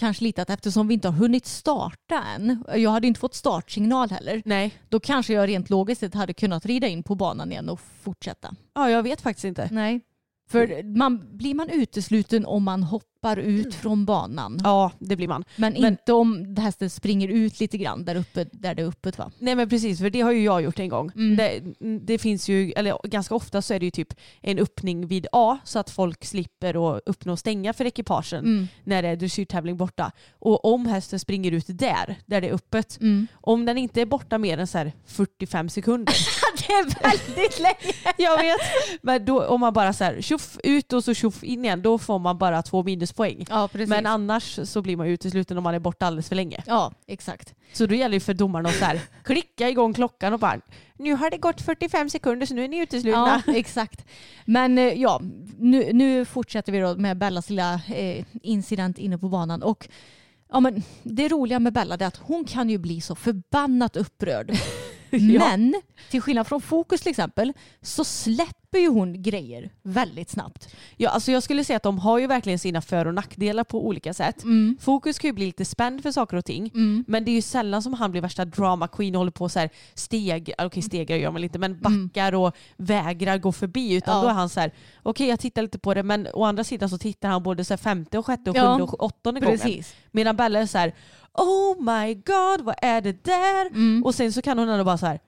[SPEAKER 3] kanske lite att eftersom vi inte har hunnit starta än, jag hade inte fått startsignal heller,
[SPEAKER 4] Nej.
[SPEAKER 3] då kanske jag rent logiskt hade kunnat rida in på banan igen och fortsätta.
[SPEAKER 4] Ja, jag vet faktiskt inte.
[SPEAKER 3] Nej. För man, blir man utesluten om man hoppar ut från banan.
[SPEAKER 4] Ja, det blir man.
[SPEAKER 3] Men,
[SPEAKER 4] Men-
[SPEAKER 3] inte om hästen springer ut lite grann där uppe där det är öppet va?
[SPEAKER 4] Nej men precis, för det har ju jag gjort en gång.
[SPEAKER 3] Mm.
[SPEAKER 4] Det, det finns ju, eller ganska ofta så är det ju typ en öppning vid A så att folk slipper att öppna och stänga för ekipagen
[SPEAKER 3] Mm.
[SPEAKER 4] när det är dressyrtävling borta. Och om hästen springer ut där, där det är öppet,
[SPEAKER 3] Mm.
[SPEAKER 4] om den inte är borta mer än så här 45 sekunder.
[SPEAKER 3] Det är väldigt länge!
[SPEAKER 4] jag vet. Men då, om man bara så här tjoff ut och så tjoff in igen, då får man bara två minuspoäng.
[SPEAKER 3] Ja precis.
[SPEAKER 4] Men annars så blir man utesluten om man är borta alldeles för länge.
[SPEAKER 3] ja exakt.
[SPEAKER 4] Så då gäller det för domarna att så här, klicka igång klockan och bara nu har det gått 45 sekunder så nu är ni uteslutna.
[SPEAKER 3] Ja, exakt. Men eh, ja, nu, nu fortsätter vi då med Bellas lilla eh, incident inne på banan. Och ja, men det roliga med Bella är att hon kan ju bli så förbannat upprörd.
[SPEAKER 4] Ja.
[SPEAKER 3] Men till skillnad från Fokus till exempel så släpper ju hon grejer väldigt snabbt.
[SPEAKER 4] Ja, alltså jag skulle säga att de har ju verkligen sina för och nackdelar på olika sätt. Fokus kan ju bli lite spänd för saker och ting. Men det är ju sällan som han blir värsta drama queen och håller på så här steg, okej stegar gör man inte, men backar och vägrar gå förbi. Utan
[SPEAKER 3] Ja.
[SPEAKER 4] då är han så här, okej jag tittar lite på det men å andra sidan så tittar han både så femte och sjätte och
[SPEAKER 3] Ja,
[SPEAKER 4] sjunde och åttonde gången.
[SPEAKER 3] Precis.
[SPEAKER 4] Medan Bella är så här, oh my god vad är det där?
[SPEAKER 3] Mm.
[SPEAKER 4] Och sen så kan hon ändå bara så här,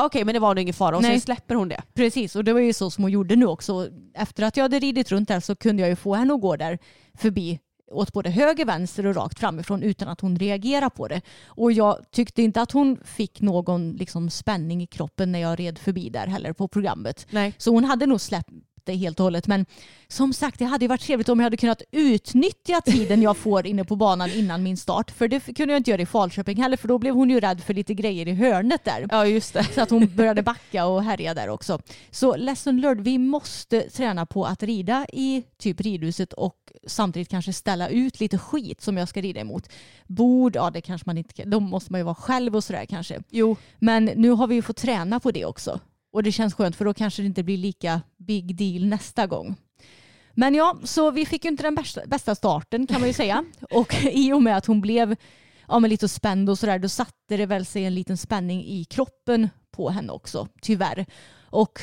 [SPEAKER 4] okej men det var nog ingen fara och
[SPEAKER 3] Nej.
[SPEAKER 4] sen släpper hon det.
[SPEAKER 3] Precis, och det var ju så som hon gjorde nu också. Efter att jag hade ridit runt där så kunde jag ju få henne att gå där förbi åt både höger, vänster och rakt framifrån utan att hon reagerade på det. Och jag tyckte inte att hon fick någon liksom, spänning i kroppen när jag red förbi där heller på programmet.
[SPEAKER 4] Nej.
[SPEAKER 3] Så hon hade nog släppt det helt och hållet. Men som sagt, det hade ju varit trevligt om jag hade kunnat utnyttja tiden jag får inne på banan innan min start. För det kunde jag inte göra i Falköping heller för då blev hon ju rädd för lite grejer i hörnet där.
[SPEAKER 4] Ja just det.
[SPEAKER 3] Så att hon började backa och härja där också. Så lesson learned, vi måste träna på att rida i typ ridhuset och samtidigt kanske ställa ut lite skit som jag ska rida emot. Bord, ja det kanske man inte kan, då måste man ju vara själv och sådär kanske.
[SPEAKER 4] Jo.
[SPEAKER 3] Men nu har vi ju fått träna på det också. Och det känns skönt för då kanske det inte blir lika big deal nästa gång. Men ja, så vi fick ju inte den bästa, bästa starten kan man ju säga. Och i och med att hon blev ja, men lite spänd och sådär, då satte det väl sig en liten spänning i kroppen på henne också, tyvärr. Och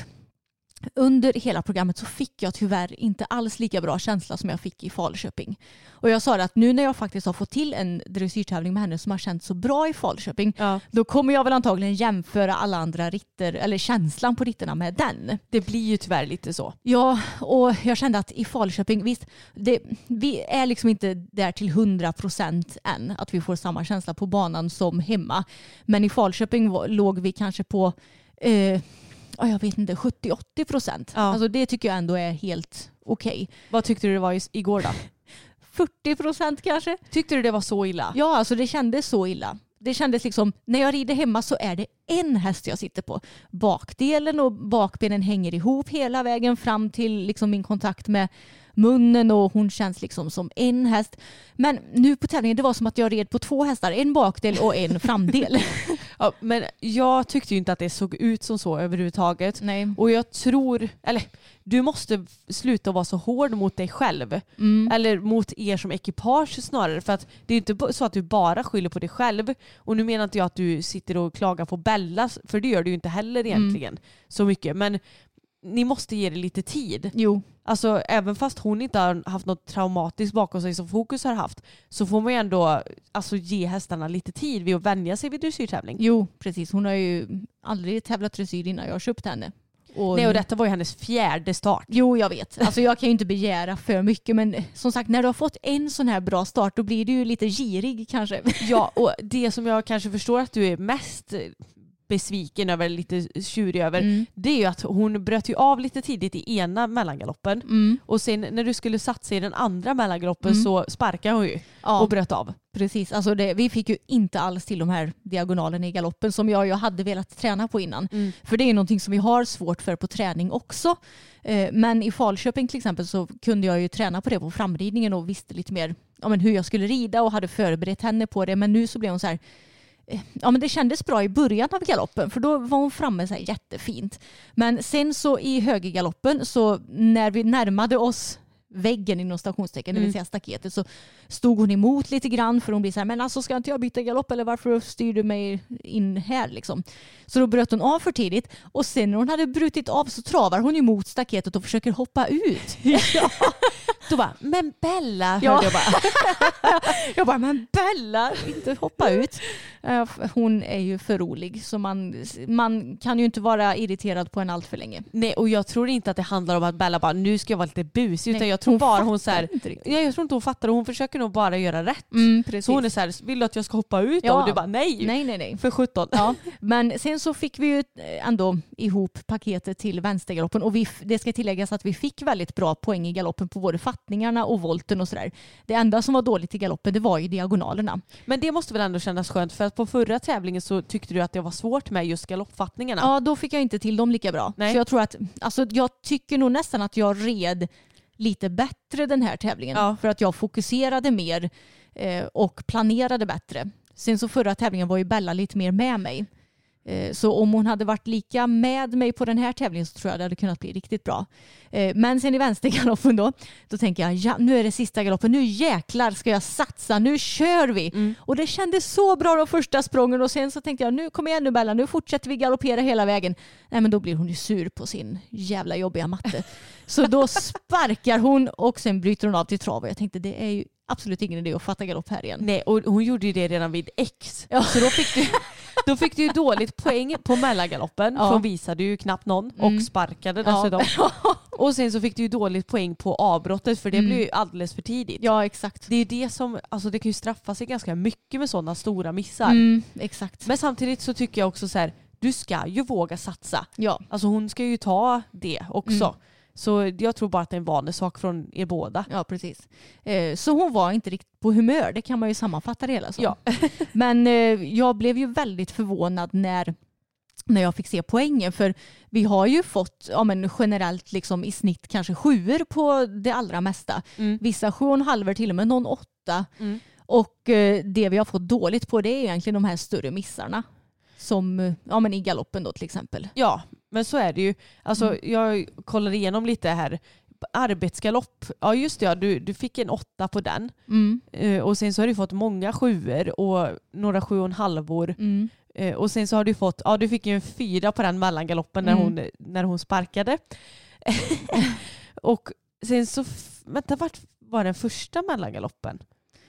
[SPEAKER 3] under hela programmet så fick jag tyvärr inte alls lika bra känsla som jag fick i Falköping. Och jag sa det att nu när jag faktiskt har fått till en dressyrtävling med henne som har känts så bra i Falköping,
[SPEAKER 4] Ja.
[SPEAKER 3] då kommer jag väl antagligen jämföra alla andra ritter, eller känslan på ritterna med den.
[SPEAKER 4] Det blir ju tyvärr lite så.
[SPEAKER 3] Ja, och jag kände att i Falköping, visst, det, vi är liksom inte där till 100 procent än, att vi får samma känsla på banan som hemma. Men i Falköping låg vi kanske på, eh, ja, jag vet inte, 70-80 procent.
[SPEAKER 4] Ja.
[SPEAKER 3] Alltså det tycker jag ändå är helt okej.
[SPEAKER 4] Vad tyckte du det var i- igår då?
[SPEAKER 3] 40 procent kanske?
[SPEAKER 4] Tyckte du det var så illa?
[SPEAKER 3] Ja, alltså det kändes så illa. Det kändes liksom, när jag rider hemma så är det en häst jag sitter på. Bakdelen och bakbenen hänger ihop hela vägen fram till liksom min kontakt med munnen och hon känns liksom som en häst. Men nu på tävlingen det var som att jag red på två hästar, en bakdel och en framdel.
[SPEAKER 4] Ja, men jag tyckte ju inte att det såg ut som så överhuvudtaget.
[SPEAKER 3] Nej.
[SPEAKER 4] Och jag tror, eller du måste sluta vara så hård mot dig själv.
[SPEAKER 3] Mm.
[SPEAKER 4] Eller mot er som ekipage snarare. För att det är inte så att du bara skyller på dig själv. Och nu menar inte jag att du sitter och klagar på Bella, för det gör du ju inte heller egentligen så mycket. Men ni måste ge det lite tid.
[SPEAKER 3] Jo,
[SPEAKER 4] Alltså även fast hon inte har haft något traumatiskt bakom sig som Fokus har haft så får man ju ändå alltså, ge hästarna lite tid vid att vänja sig vid dressyrtävling.
[SPEAKER 3] jo, precis. Hon har ju aldrig tävlat dressyr innan jag köpte henne. Och
[SPEAKER 4] Nej och detta var ju hennes fjärde start.
[SPEAKER 3] Jo, jag vet. Alltså, jag kan ju inte begära för mycket men som sagt när du har fått en sån här bra start då blir du ju lite girig kanske.
[SPEAKER 4] Ja och det som jag kanske förstår att du är mest besviken över, lite tjurig över,
[SPEAKER 3] Mm.
[SPEAKER 4] det är ju att hon bröt ju av lite tidigt i ena mellangaloppen
[SPEAKER 3] Mm.
[SPEAKER 4] och sen när du skulle satsa i den andra mellangaloppen
[SPEAKER 3] Mm.
[SPEAKER 4] så sparkade hon ju
[SPEAKER 3] Ja.
[SPEAKER 4] och bröt av.
[SPEAKER 3] Precis, alltså det, vi fick ju inte alls till de här diagonalerna i galoppen som jag, jag hade velat träna på innan.
[SPEAKER 4] Mm.
[SPEAKER 3] För det är någonting som vi har svårt för på träning också. Eh, men i Falköping till exempel så kunde jag ju träna på det på framridningen och visste lite mer ja, men hur jag skulle rida och hade förberett henne på det. Men nu så blev hon så här Ja men det kändes bra i början av galoppen för då var hon framme så här jättefint. Men sen så i högergaloppen så när vi närmade oss väggen inom stationstecken, det
[SPEAKER 4] Mm.
[SPEAKER 3] vill säga staketet, så stod hon emot lite grann för hon blir så här, men alltså ska inte jag byta galopp eller varför styr du mig in här liksom? Så då bröt hon av för tidigt och sen när hon hade brutit av så travar hon ju mot staketet och försöker hoppa ut.
[SPEAKER 4] Då bara, men Bella,
[SPEAKER 3] Ja.
[SPEAKER 4] jag bara.
[SPEAKER 3] Jag bara, men Bella, inte hoppa ut. Eh, Hon är ju för rolig så man, man kan ju inte vara irriterad på en allt för länge.
[SPEAKER 4] Nej och jag tror inte att det handlar om att Bella bara nu ska jag vara lite busig utan
[SPEAKER 3] Nej,
[SPEAKER 4] jag tror
[SPEAKER 3] hon
[SPEAKER 4] bara hon så här, ja, jag tror inte hon fattar hon försöker nog bara göra rätt.
[SPEAKER 3] Mm.
[SPEAKER 4] Så hon är så här, vill du att jag ska hoppa ut då?
[SPEAKER 3] Ja.
[SPEAKER 4] Och du bara nej.
[SPEAKER 3] Nej, nej, nej.
[SPEAKER 4] För 17.
[SPEAKER 3] Ja, men sen så fick vi ju ändå ihop paketet till vänstergaloppen och vi, det ska tilläggas att vi fick väldigt bra poäng i galoppen på både fattningarna och volten och sådär. Det enda som var dåligt i galoppen det var ju diagonalerna.
[SPEAKER 4] Men det måste väl ändå kännas skönt för att på förra tävlingen så tyckte du att det var svårt med just galoppfattningarna.
[SPEAKER 3] Ja, då fick jag inte till dem lika bra.
[SPEAKER 4] Nej.
[SPEAKER 3] Så jag tror att, alltså jag tycker nog nästan att jag red lite bättre den här tävlingen.
[SPEAKER 4] Ja.
[SPEAKER 3] För att jag fokuserade mer eh, och planerade bättre. Sen så förra tävlingen var ju Bella lite mer med mig. Eh, Så om hon hade varit lika med mig på den här tävlingen så tror jag det hade kunnat bli riktigt bra. Eh, Men sen i vänstergaloppen då, då tänker jag ja, nu är det sista galoppen, nu jäklar ska jag satsa, nu kör vi. Och det kändes så bra de första sprången och sen så tänkte jag nu kommer igen nu Bella, nu fortsätter vi galoppera hela vägen. Nej men då blir hon ju sur på sin jävla jobbiga matte. Så då sparkar hon och sen bryter hon av till trav och jag tänkte det är ju absolut ingen idé att fatta galopp här igen.
[SPEAKER 4] Nej, och hon gjorde ju det redan vid X.
[SPEAKER 3] Ja.
[SPEAKER 4] Så då fick, du, då fick du ju dåligt poäng på mellangaloppen
[SPEAKER 3] Ja.
[SPEAKER 4] för hon visade ju knappt någon och
[SPEAKER 3] Mm.
[SPEAKER 4] sparkade
[SPEAKER 3] Ja.
[SPEAKER 4] dessutom. Och sen så fick du ju dåligt poäng på avbrottet för det
[SPEAKER 3] Mm.
[SPEAKER 4] blev ju alldeles för tidigt.
[SPEAKER 3] Ja exakt.
[SPEAKER 4] Det är ju det som, alltså det kan ju straffa sig ganska mycket med sådana stora missar.
[SPEAKER 3] Mm, exakt.
[SPEAKER 4] Men samtidigt så tycker jag också så här, du ska ju våga satsa.
[SPEAKER 3] Ja.
[SPEAKER 4] Alltså hon ska ju ta det också.
[SPEAKER 3] Mm.
[SPEAKER 4] Så jag tror bara att det är en vanesak från er båda.
[SPEAKER 3] Ja, precis. Eh, Så hon var inte riktigt på humör, det kan man ju sammanfatta det hela som.
[SPEAKER 4] Ja.
[SPEAKER 3] Men eh, jag blev ju väldigt förvånad när, när jag fick se poängen. För vi har ju fått ja, men generellt liksom i snitt kanske sjuor på det allra mesta.
[SPEAKER 4] Mm.
[SPEAKER 3] Vissa sju och en halver till och med någon åtta.
[SPEAKER 4] Mm.
[SPEAKER 3] Och eh, det vi har fått dåligt på det är egentligen de här större missarna. Som eh, ja, men i galoppen då till exempel.
[SPEAKER 4] Ja, men så är det ju. Alltså,
[SPEAKER 3] Mm.
[SPEAKER 4] Jag kollar igenom lite här. Arbetsgalopp, ja just det, ja, du, du fick en åtta på den.
[SPEAKER 3] Mm.
[SPEAKER 4] Eh, och sen så har du fått många sjuor och några sju och en halvor.
[SPEAKER 3] Mm.
[SPEAKER 4] Eh, och sen så har du fått, ja du fick ju en fyra på den mellangaloppen när,
[SPEAKER 3] Mm.
[SPEAKER 4] hon, när hon sparkade. och sen så, vänta vart var den första mellangaloppen?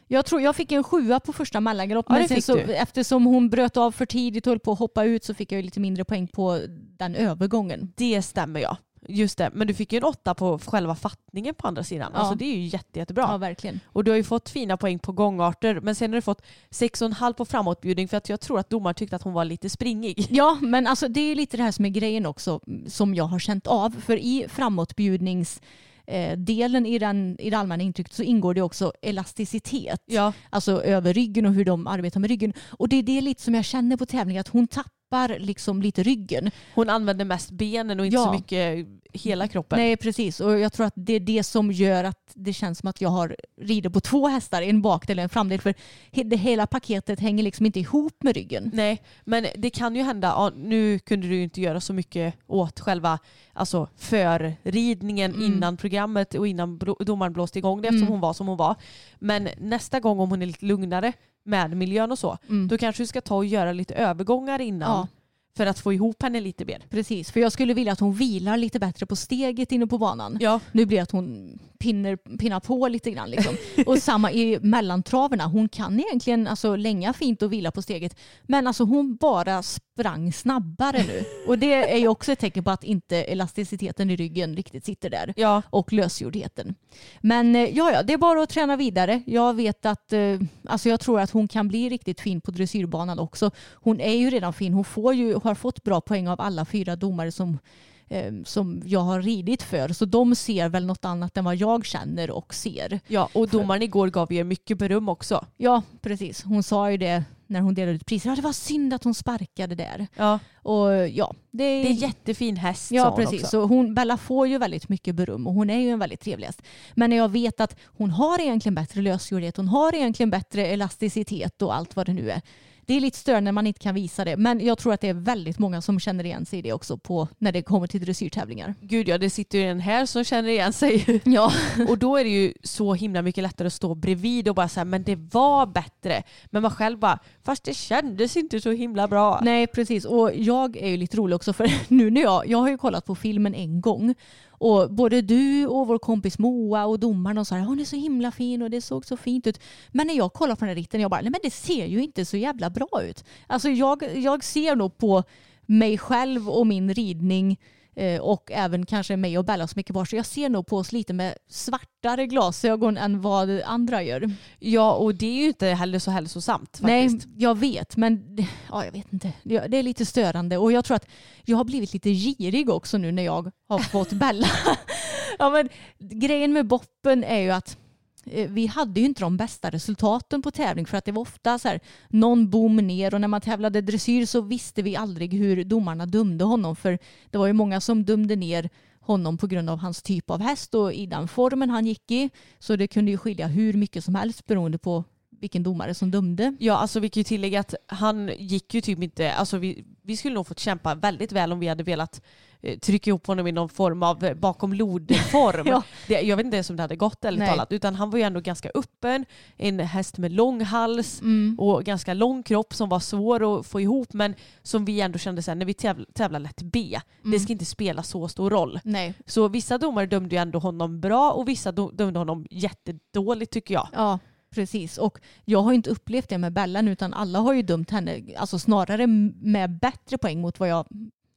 [SPEAKER 3] Jag tror jag fick en sjua på första mellangalopp
[SPEAKER 4] Ja,
[SPEAKER 3] men så, eftersom hon bröt av för tidigt och höll på att hoppa ut så fick jag lite mindre poäng på den övergången.
[SPEAKER 4] Det stämmer ja. Just det, men du fick ju en åtta på själva fattningen på andra sidan.
[SPEAKER 3] Ja.
[SPEAKER 4] Alltså det är ju jätte, jättebra.
[SPEAKER 3] Ja, verkligen.
[SPEAKER 4] Och du har ju fått fina poäng på gångarter men sen har du fått 6,5 på framåtbjudning för att jag tror att domaren tyckte att hon var lite springig.
[SPEAKER 3] Ja, men alltså det är lite det här som är grejen också som jag har känt av. För i framåtbjudnings delen i, den, i det allmänna intrycket så ingår det också elasticitet.
[SPEAKER 4] Ja.
[SPEAKER 3] Alltså över ryggen och hur de arbetar med ryggen. Och det är det lite som jag känner på tävling att hon tappar tappar liksom lite ryggen.
[SPEAKER 4] Hon använder mest benen och inte
[SPEAKER 3] Ja.
[SPEAKER 4] så mycket hela kroppen.
[SPEAKER 3] Nej precis och jag tror att det är det som gör att det känns som att jag har rider på två hästar, en bakdel och en framdel för det hela paketet hänger liksom inte ihop med ryggen.
[SPEAKER 4] Nej, men det kan ju hända, ja, nu kunde du ju inte göra så mycket åt själva alltså, förridningen
[SPEAKER 3] Mm.
[SPEAKER 4] innan programmet och innan domaren blåste igång det eftersom
[SPEAKER 3] Mm.
[SPEAKER 4] hon var som hon var. Men nästa gång om hon är lite lugnare med miljön och så,
[SPEAKER 3] Mm.
[SPEAKER 4] då kanske du ska ta och göra lite övergångar innan
[SPEAKER 3] Ja.
[SPEAKER 4] för att få ihop henne lite mer.
[SPEAKER 3] Precis, för jag skulle vilja att hon vilar lite bättre på steget inne på banan.
[SPEAKER 4] Ja.
[SPEAKER 3] Nu blir det att hon pinner, pinnar på lite grann. Liksom. Och samma i mellantraverna. Hon kan egentligen alltså, länga fint och vila på steget. Men alltså, hon bara sprang snabbare nu. Och det är ju också ett tecken på att inte elasticiteten i ryggen riktigt sitter där.
[SPEAKER 4] Ja.
[SPEAKER 3] Och lösgjordheten. Men eh, ja, ja, det är bara att träna vidare. Jag vet att, eh, alltså jag tror att hon kan bli riktigt fin på dressyrbanan också. Hon är ju redan fin. Hon får ju, har fått bra poäng av alla fyra domare som som jag har ridit för. Så de ser väl något annat än vad jag känner och ser.
[SPEAKER 4] ja, och domaren igår gav er mycket beröm också.
[SPEAKER 3] Ja, precis. Hon sa ju det när hon delade ut priser. Ja, det var synd att hon sparkade där.
[SPEAKER 4] Ja.
[SPEAKER 3] Och ja, det är,
[SPEAKER 4] Det är en jättefin häst sa
[SPEAKER 3] Ja,
[SPEAKER 4] hon
[SPEAKER 3] precis.
[SPEAKER 4] också.
[SPEAKER 3] Så hon, Bella får ju väldigt mycket beröm och hon är ju en väldigt trevlig häst. Men när jag vet att hon har egentligen bättre lösgjordhet, hon har egentligen bättre elasticitet och allt vad det nu är. Det är lite störande när man inte kan visa det. Men jag tror att det är väldigt många som känner igen sig i det också på när det kommer till dressyrtävlingar.
[SPEAKER 4] Gud ja, det sitter ju en här som känner igen sig.
[SPEAKER 3] Ja,
[SPEAKER 4] Och då är det ju så himla mycket lättare att stå bredvid och bara säga men det var bättre. Men man själv bara, fast det kändes inte så himla bra.
[SPEAKER 3] Nej precis och jag är ju lite rolig också för nu när jag, jag har ju kollat på filmen en gång och både du och vår kompis Moa och domaren och sa att hon är så himla fin och det såg så fint ut. Men när jag kollar på den här ritten jag bara nej men det ser ju inte så jävla bra ut. Alltså jag, jag ser nog på mig själv och min ridning och även kanske mig och Bella som ekipage. Jag ser nog på oss lite med svartare glasögon än vad andra gör.
[SPEAKER 4] Ja och det är ju inte heller så hälsosamt
[SPEAKER 3] Nej,
[SPEAKER 4] faktiskt.
[SPEAKER 3] jag vet, men ja, jag vet inte. Det är lite störande och jag tror att jag har blivit lite girig också nu när jag har fått Bella. ja, men grejen med Boppen är ju att eh, Eh, vi hade ju inte de bästa resultaten på tävling för att det var ofta så här, någon bom ner och när man tävlade dressyr så visste vi aldrig hur domarna dömde honom för det var ju många som dömde ner honom på grund av hans typ av häst och i den formen han gick i. Så det kunde ju skilja hur mycket som helst beroende på vilken domare som dömde.
[SPEAKER 4] Ja alltså vi kan ju tillägga att han gick ju typ inte, alltså vi, vi skulle nog fått kämpa väldigt väl om vi hade velat eh, trycka ihop honom i någon form av eh, bakom lodform.
[SPEAKER 3] Ja.
[SPEAKER 4] det, jag vet inte ens om det hade gått
[SPEAKER 3] Nej.
[SPEAKER 4] talat. Utan han var ju ändå ganska öppen, en häst med lång hals
[SPEAKER 3] Mm.
[SPEAKER 4] och ganska lång kropp som var svår att få ihop men som vi ändå kände sen när vi tävl- tävlar lätt B,
[SPEAKER 3] Mm.
[SPEAKER 4] det ska inte spela så stor roll.
[SPEAKER 3] Nej.
[SPEAKER 4] Så vissa domare dömde ju ändå honom bra och vissa dömde honom jättedåligt tycker jag.
[SPEAKER 3] Ja, precis. Och jag har ju inte upplevt det med Bellan utan alla har ju dömt henne alltså snarare med bättre poäng mot vad jag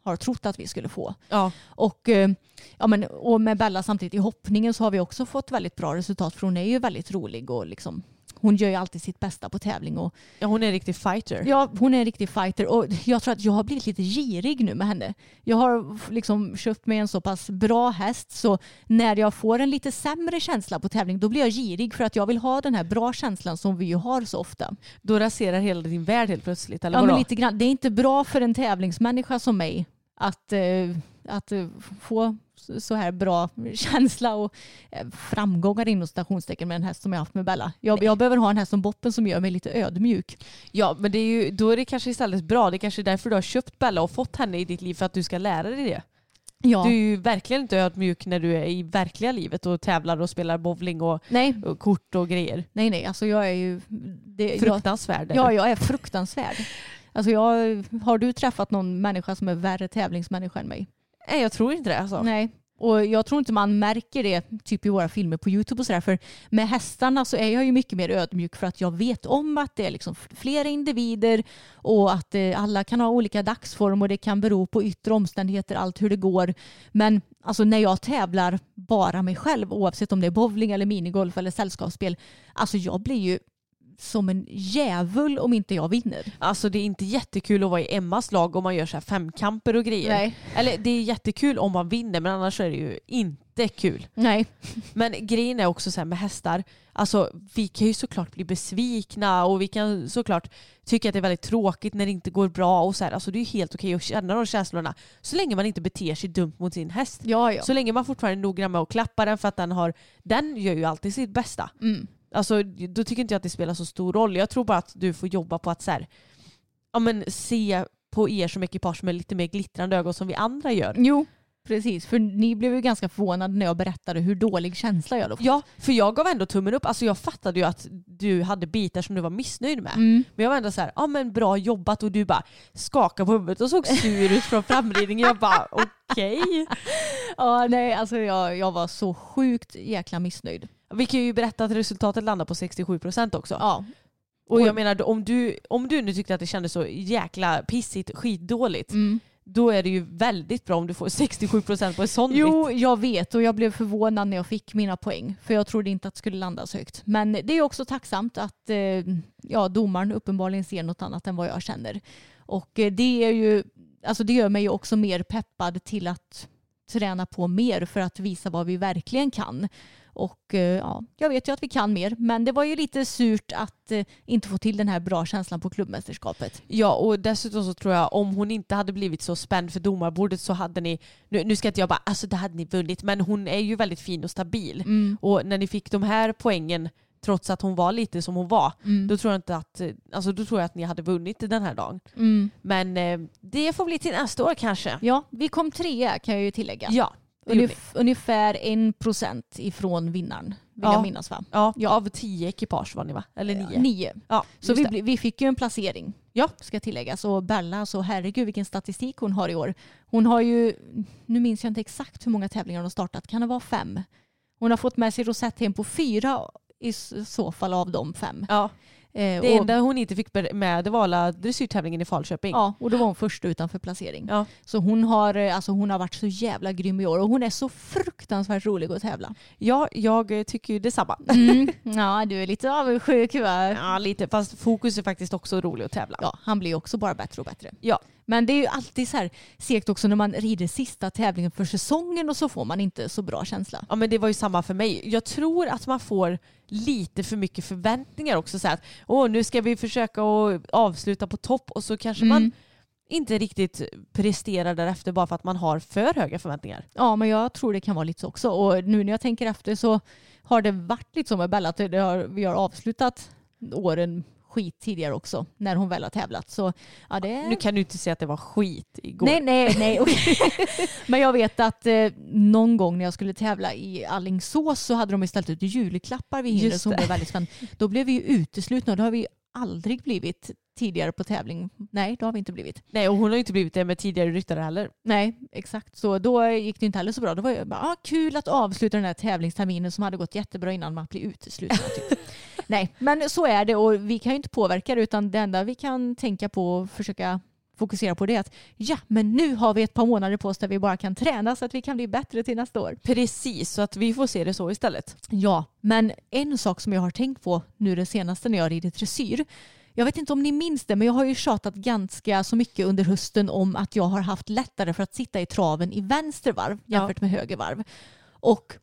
[SPEAKER 3] har trott att vi skulle få.
[SPEAKER 4] Ja.
[SPEAKER 3] Och, eh, ja, men, och med Bella samtidigt i hoppningen så har vi också fått väldigt bra resultat för hon är ju väldigt rolig och liksom, hon gör ju alltid sitt bästa på tävling. Och,
[SPEAKER 4] ja hon är en riktig fighter.
[SPEAKER 3] ja, hon är en riktig fighter och jag tror att jag har blivit lite girig nu med henne. Jag har liksom köpt mig en så pass bra häst så när jag får en lite sämre känsla på tävling då blir jag girig för att jag vill ha den här bra känslan som vi ju har så ofta.
[SPEAKER 4] Då raserar hela din värld helt plötsligt. Eller
[SPEAKER 3] Ja, men lite grann. Det är inte bra för en tävlingsmänniska som mig att, eh, att eh, få så här bra känsla och eh, framgångar inom stationstecken med en häst som jag haft med Bella. Jag, jag behöver ha en häst som Boppen som gör mig lite ödmjuk.
[SPEAKER 4] Ja men det är ju, då är det kanske istället bra. Det är kanske är därför du har köpt Bella och fått henne i ditt liv för att du ska lära dig det.
[SPEAKER 3] Ja.
[SPEAKER 4] Du är ju verkligen inte ödmjuk när du är i verkliga livet och tävlar och spelar bowling och, och kort och grejer.
[SPEAKER 3] nej, nej. Alltså jag är ju... Det, jag,
[SPEAKER 4] Fruktansvärd. är
[SPEAKER 3] ja, jag är fruktansvärd. Alltså jag, har du träffat någon människa som är värre tävlingsmänniska än mig?
[SPEAKER 4] Nej jag tror inte det alltså.
[SPEAKER 3] Nej. Och jag tror inte man märker det typ i våra filmer på Youtube och sådär. För med hästarna så är jag ju mycket mer ödmjuk för att jag vet om att det är liksom flera individer och att eh, alla kan ha olika dagsform och det kan bero på yttre omständigheter, allt hur det går. Men alltså när jag tävlar bara mig själv, oavsett om det är bowling eller minigolf eller sällskapsspel, alltså jag blir ju som en djävul om inte jag vinner.
[SPEAKER 4] Alltså det är inte jättekul att vara i Emmas lag om man gör så här femkamper och grejer.
[SPEAKER 3] Nej.
[SPEAKER 4] Eller det är jättekul om man vinner men annars är det ju inte kul.
[SPEAKER 3] Nej.
[SPEAKER 4] Men grejen är också så här med hästar, alltså vi kan ju såklart bli besvikna och vi kan såklart tycka att det är väldigt tråkigt när det inte går bra och så här. Alltså det är ju helt okej att känna de känslorna så länge man inte beter sig dumt mot sin häst.
[SPEAKER 3] Ja, ja.
[SPEAKER 4] Så länge man fortfarande är noggrann med att klappa den för att den har, den gör ju alltid sitt bästa.
[SPEAKER 3] Mm.
[SPEAKER 4] Alltså då tycker inte jag att det spelar så stor roll. Jag tror bara att du får jobba på att så här, ja, men se på er som ekipage med lite mer glittrande ögon som vi andra gör.
[SPEAKER 3] Jo, precis. För ni blev ju ganska förvånade när jag berättade hur dålig känsla jag hade fått.
[SPEAKER 4] Ja, för jag gav ändå tummen upp. Alltså jag fattade ju att du hade bitar som du var missnöjd med.
[SPEAKER 3] Mm.
[SPEAKER 4] Men jag var ändå så här, ja men bra jobbat och du bara skakade på huvudet och såg sur ut från framridningen. Jag bara okej.
[SPEAKER 3] Ja, nej, alltså jag, jag var så sjukt jäkla missnöjd.
[SPEAKER 4] Vi kan ju berätta att resultatet landar på 67% också.
[SPEAKER 3] Ja,
[SPEAKER 4] Och jag menar om du, om du nu tyckte att det kändes så jäkla pissigt, skitdåligt.
[SPEAKER 3] mm.
[SPEAKER 4] Då är det ju väldigt bra om du får 67% på en sån.
[SPEAKER 3] Jo, jag vet och jag blev förvånad när jag fick mina poäng. För jag trodde inte att det skulle landa så högt. Men det är också tacksamt att eh, ja, domaren uppenbarligen ser något annat än vad jag känner. Och eh, det, är ju, alltså det gör mig ju också mer peppad till att träna på mer för att visa vad vi verkligen kan. Och eh, ja, jag vet ju att vi kan mer, men det var ju lite surt att eh, inte få till den här bra känslan på klubbmästerskapet.
[SPEAKER 4] Ja och dessutom så tror jag om hon inte hade blivit så spänd för domarbordet så hade ni, nu, nu ska inte jag bara, alltså det hade ni vunnit, men hon är ju väldigt fin och stabil.
[SPEAKER 3] Mm.
[SPEAKER 4] Och när ni fick de här poängen trots att hon var lite som hon var,
[SPEAKER 3] Mm.
[SPEAKER 4] då tror jag inte att, alltså då tror jag att ni hade vunnit den här dagen.
[SPEAKER 3] Mm.
[SPEAKER 4] Men eh, det får bli till nästa år kanske.
[SPEAKER 3] Ja, vi kom trea kan jag ju tillägga.
[SPEAKER 4] Ja.
[SPEAKER 3] Ungef- ungefär en procent ifrån vinnaren vill
[SPEAKER 4] Ja.
[SPEAKER 3] jag minnas va?
[SPEAKER 4] Ja,
[SPEAKER 3] Ja.
[SPEAKER 4] av tio ekipage var ni va? Eller nio?
[SPEAKER 3] Nio.
[SPEAKER 4] Ja,
[SPEAKER 3] Så vi, vi fick ju en placering. Ja. Ska tilläggas. Och Bella, så herregud vilken statistik hon har i år. Hon har ju, nu minns jag inte exakt hur många tävlingar hon har startat. Kan det vara fem? Hon har fått med sig Rosette hem på fyra i så fall av de fem.
[SPEAKER 4] Ja.
[SPEAKER 3] Eh,
[SPEAKER 4] Det
[SPEAKER 3] och,
[SPEAKER 4] enda hon inte fick med det var alla dressyrtävlingen i Falköping.
[SPEAKER 3] Ja, och då var hon först utanför placering.
[SPEAKER 4] Ja.
[SPEAKER 3] Så hon har, eh, alltså hon har varit så jävla grym i år och hon är så fruktansvärt rolig att tävla.
[SPEAKER 4] Ja, jag tycker ju detsamma.
[SPEAKER 3] Mm. Ja, du är lite avundsjuk va?
[SPEAKER 4] Ja, lite. Fast fokus är faktiskt också rolig att tävla.
[SPEAKER 3] Ja, han blir ju också bara bättre och bättre.
[SPEAKER 4] Ja.
[SPEAKER 3] Men det är ju alltid så här segt också när man rider sista tävlingen för säsongen och så får man inte så bra känsla.
[SPEAKER 4] Ja men det var ju samma för mig. Jag tror att man får lite för mycket förväntningar också. Så här att Åh, nu ska vi försöka att avsluta på topp och så kanske man
[SPEAKER 3] Mm.
[SPEAKER 4] inte riktigt presterar därefter bara för att man har för höga förväntningar.
[SPEAKER 3] Ja, men jag tror det kan vara lite så också. Och nu när jag tänker efter så har det varit lite så med Bella att har, vi har avslutat åren skit tidigare också när hon väl har tävlat. Så ja, det
[SPEAKER 4] Nu kan du inte säga att det var skit igår.
[SPEAKER 3] Nej, nej, nej. okej. Men jag vet att eh, någon gång när jag skulle tävla i Allingsås så hade de ställt ut julklappar vid hindret som blev väldigt spännande. Då blev vi ju uteslutna och det har vi aldrig blivit tidigare på tävling. Nej, det har vi inte blivit.
[SPEAKER 4] Nej, och hon har inte blivit det med tidigare ryttare heller.
[SPEAKER 3] Nej, exakt. Så då gick det inte heller så bra. Då var jag bara, ah, kul att avsluta den här tävlingsterminen som hade gått jättebra innan man blir utesluten. Typ. Nej, men så är det och vi kan ju inte påverka det utan det enda vi kan tänka på och försöka fokusera på det är att ja, men nu har vi ett par månader på oss där vi bara kan träna så att vi kan bli bättre till nästa år.
[SPEAKER 4] Precis, så att vi får se det så istället.
[SPEAKER 3] Ja, men en sak som jag har tänkt på nu det senaste när jag rider dressyr. Jag vet inte om ni minns det, men jag har ju tjatat ganska så mycket under hösten om att jag har haft lättare för att sitta i traven i vänster varv
[SPEAKER 4] Ja.
[SPEAKER 3] jämfört med höger varv. Och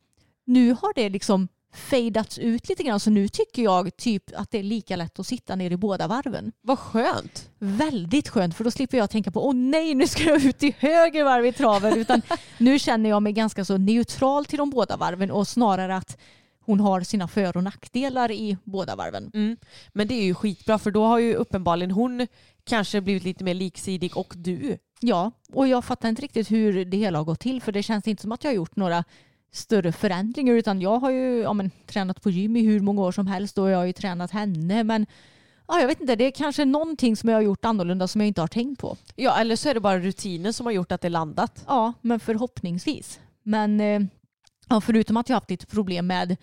[SPEAKER 3] nu har det liksom fejdats ut lite grann så nu tycker jag typ att det är lika lätt att sitta ner i båda varven.
[SPEAKER 4] Vad skönt.
[SPEAKER 3] Väldigt skönt för då slipper jag tänka på åh nej nu ska jag ut i höger varv i traven utan nu känner jag mig ganska så neutral till de båda varven och snarare att hon har sina för och nackdelar i båda varven.
[SPEAKER 4] Mm. Men det är ju skitbra för då har ju uppenbarligen hon kanske blivit lite mer liksidig och du.
[SPEAKER 3] Ja, och jag fattar inte riktigt hur det hela har gått till för det känns inte som att jag har gjort några större förändringar utan jag har ju ja, men, tränat på gym i hur många år som helst och jag har ju tränat henne men ja, jag vet inte, det är kanske någonting som jag har gjort annorlunda som jag inte har tänkt på.
[SPEAKER 4] Ja, eller så är det bara rutinen som har gjort att det landat.
[SPEAKER 3] Ja, men förhoppningsvis. Men eh, ja, förutom att jag har haft lite problem med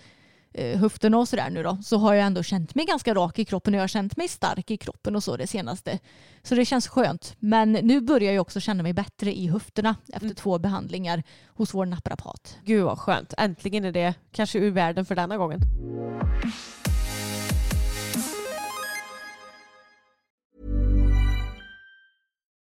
[SPEAKER 3] höfterna och sådär nu då så har jag ändå känt mig ganska rak i kroppen och jag har känt mig stark i kroppen och så det senaste. Så det känns skönt. Men nu börjar jag också känna mig bättre i höfterna efter
[SPEAKER 4] Mm.
[SPEAKER 3] två behandlingar hos vår naprapat.
[SPEAKER 4] Gud vad skönt. Äntligen är det kanske ur världen för denna gången.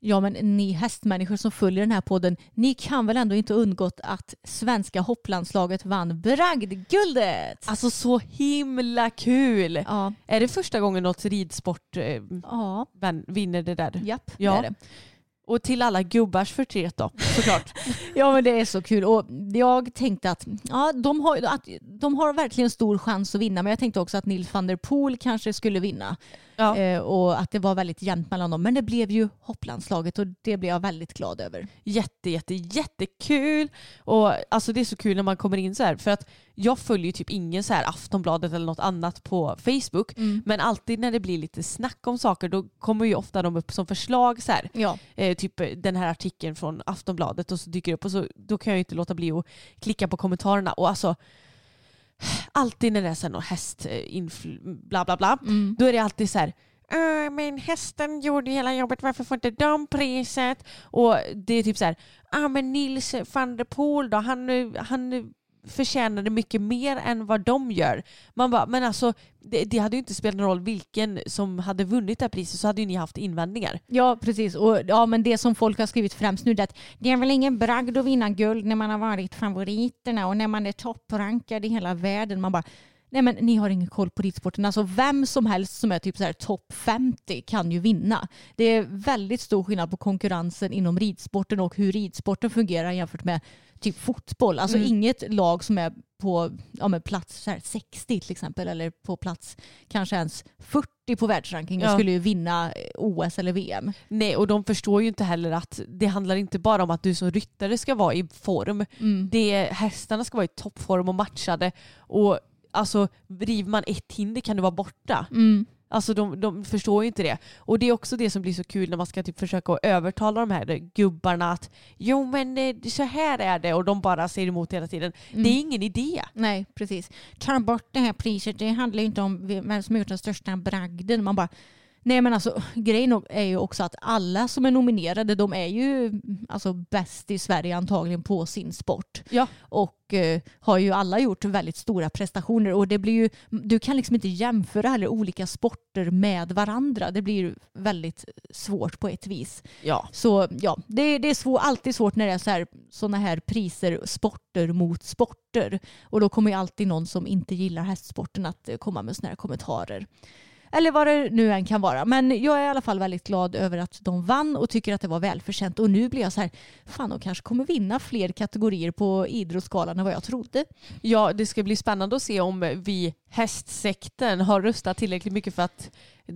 [SPEAKER 3] Ja men ni hästmänniskor som följer den här podden, ni kan väl ändå inte undgått att svenska hopplandslaget vann bragdguldet?
[SPEAKER 4] Alltså så himla kul!
[SPEAKER 3] Ja,
[SPEAKER 4] Är det första gången något ridsport eh,
[SPEAKER 3] ja,
[SPEAKER 4] vinner det där?
[SPEAKER 3] japp
[SPEAKER 4] Ja.
[SPEAKER 3] det är det.
[SPEAKER 4] Och till alla gubbars förtret då, såklart.
[SPEAKER 3] Ja men det är så kul och jag tänkte att, ja, de, har, att de har verkligen stor chans att vinna men jag tänkte också att Nils van der Poel kanske skulle vinna.
[SPEAKER 4] Ja.
[SPEAKER 3] Eh, och att det var väldigt jämnt mellan dem. Men det blev ju hopplandslaget och det blev jag väldigt glad över.
[SPEAKER 4] Jätte, jätte, jättekul. Och alltså det är så kul när man kommer in så här. För att jag följer ju typ ingen så här Aftonbladet eller något annat på Facebook. Men alltid när det blir lite snack om saker då kommer ju ofta de upp som förslag så här.
[SPEAKER 3] Ja.
[SPEAKER 4] Eh, typ den här artikeln från Aftonbladet och så dyker det upp och så då kan jag ju inte låta bli att klicka på kommentarerna. Och alltså alltid när det är så någon häst, eh, infl- bla bla bla, då är det alltid så här "Äh, men hästen gjorde hela jobbet, varför får inte de priset? Och det är typ så här, ah, men Nils van der Poel då, han, eh, förtjänar förtjänade mycket mer än vad de gör. Man bara, men alltså det, det hade ju inte spelat någon roll vilken som hade vunnit det här priset så hade ju ni haft invändningar.
[SPEAKER 3] Ja, precis. Och ja, men det som folk har skrivit främst nu är att det är väl ingen bragd att vinna guld när man har varit favoriterna och när man är topprankad i hela världen. Man bara, nej men ni har ingen koll på ridsporten. Alltså vem som helst som är typ så här topp 50 kan ju vinna. Det är väldigt stor skillnad på konkurrensen inom ridsporten och hur ridsporten fungerar jämfört med typ fotboll. Alltså inget lag som är på ja, men plats så här 60 till exempel eller på plats kanske ens 40 på världsrankingen
[SPEAKER 4] Ja.
[SPEAKER 3] skulle ju vinna eh, OS eller VM.
[SPEAKER 4] Nej, och de förstår ju inte heller att det handlar inte bara om att du som ryttare ska vara i form. Det är, hästarna ska vara i toppform och matchade. Och alltså, river man ett hinder kan du vara borta. Alltså de, de förstår ju inte det. Och det är också det som blir så kul när man ska typ försöka övertala de här gubbarna att jo men eh, så här är det och de bara säger emot hela tiden. Det är ingen idé.
[SPEAKER 3] Nej, precis. Ta bort det här priset. Det handlar ju inte om vem som har gjort den största bragden. Man bara, nej men alltså grejen är ju också att alla som är nominerade, de är ju alltså bäst i Sverige antagligen på sin sport.
[SPEAKER 4] Ja.
[SPEAKER 3] Och eh, har ju alla gjort väldigt stora prestationer. Och det blir ju, du kan liksom inte jämföra heller olika sporter med varandra. Det blir väldigt svårt på ett vis.
[SPEAKER 4] Ja.
[SPEAKER 3] Så ja, det, det är svår, alltid svårt när det är så här, såna här priser, sporter mot sporter. Och då kommer ju alltid någon som inte gillar hästsporten att eh, komma med såna här kommentarer. Eller vad det nu än kan vara. Men jag är i alla fall väldigt glad över att de vann och tycker att det var välförtjänt. Och nu blir jag så här, fan de kanske kommer vinna fler kategorier på idrottsskalan än vad jag trodde.
[SPEAKER 4] Ja, det ska bli spännande att se om vi hästsekten har röstat tillräckligt mycket för att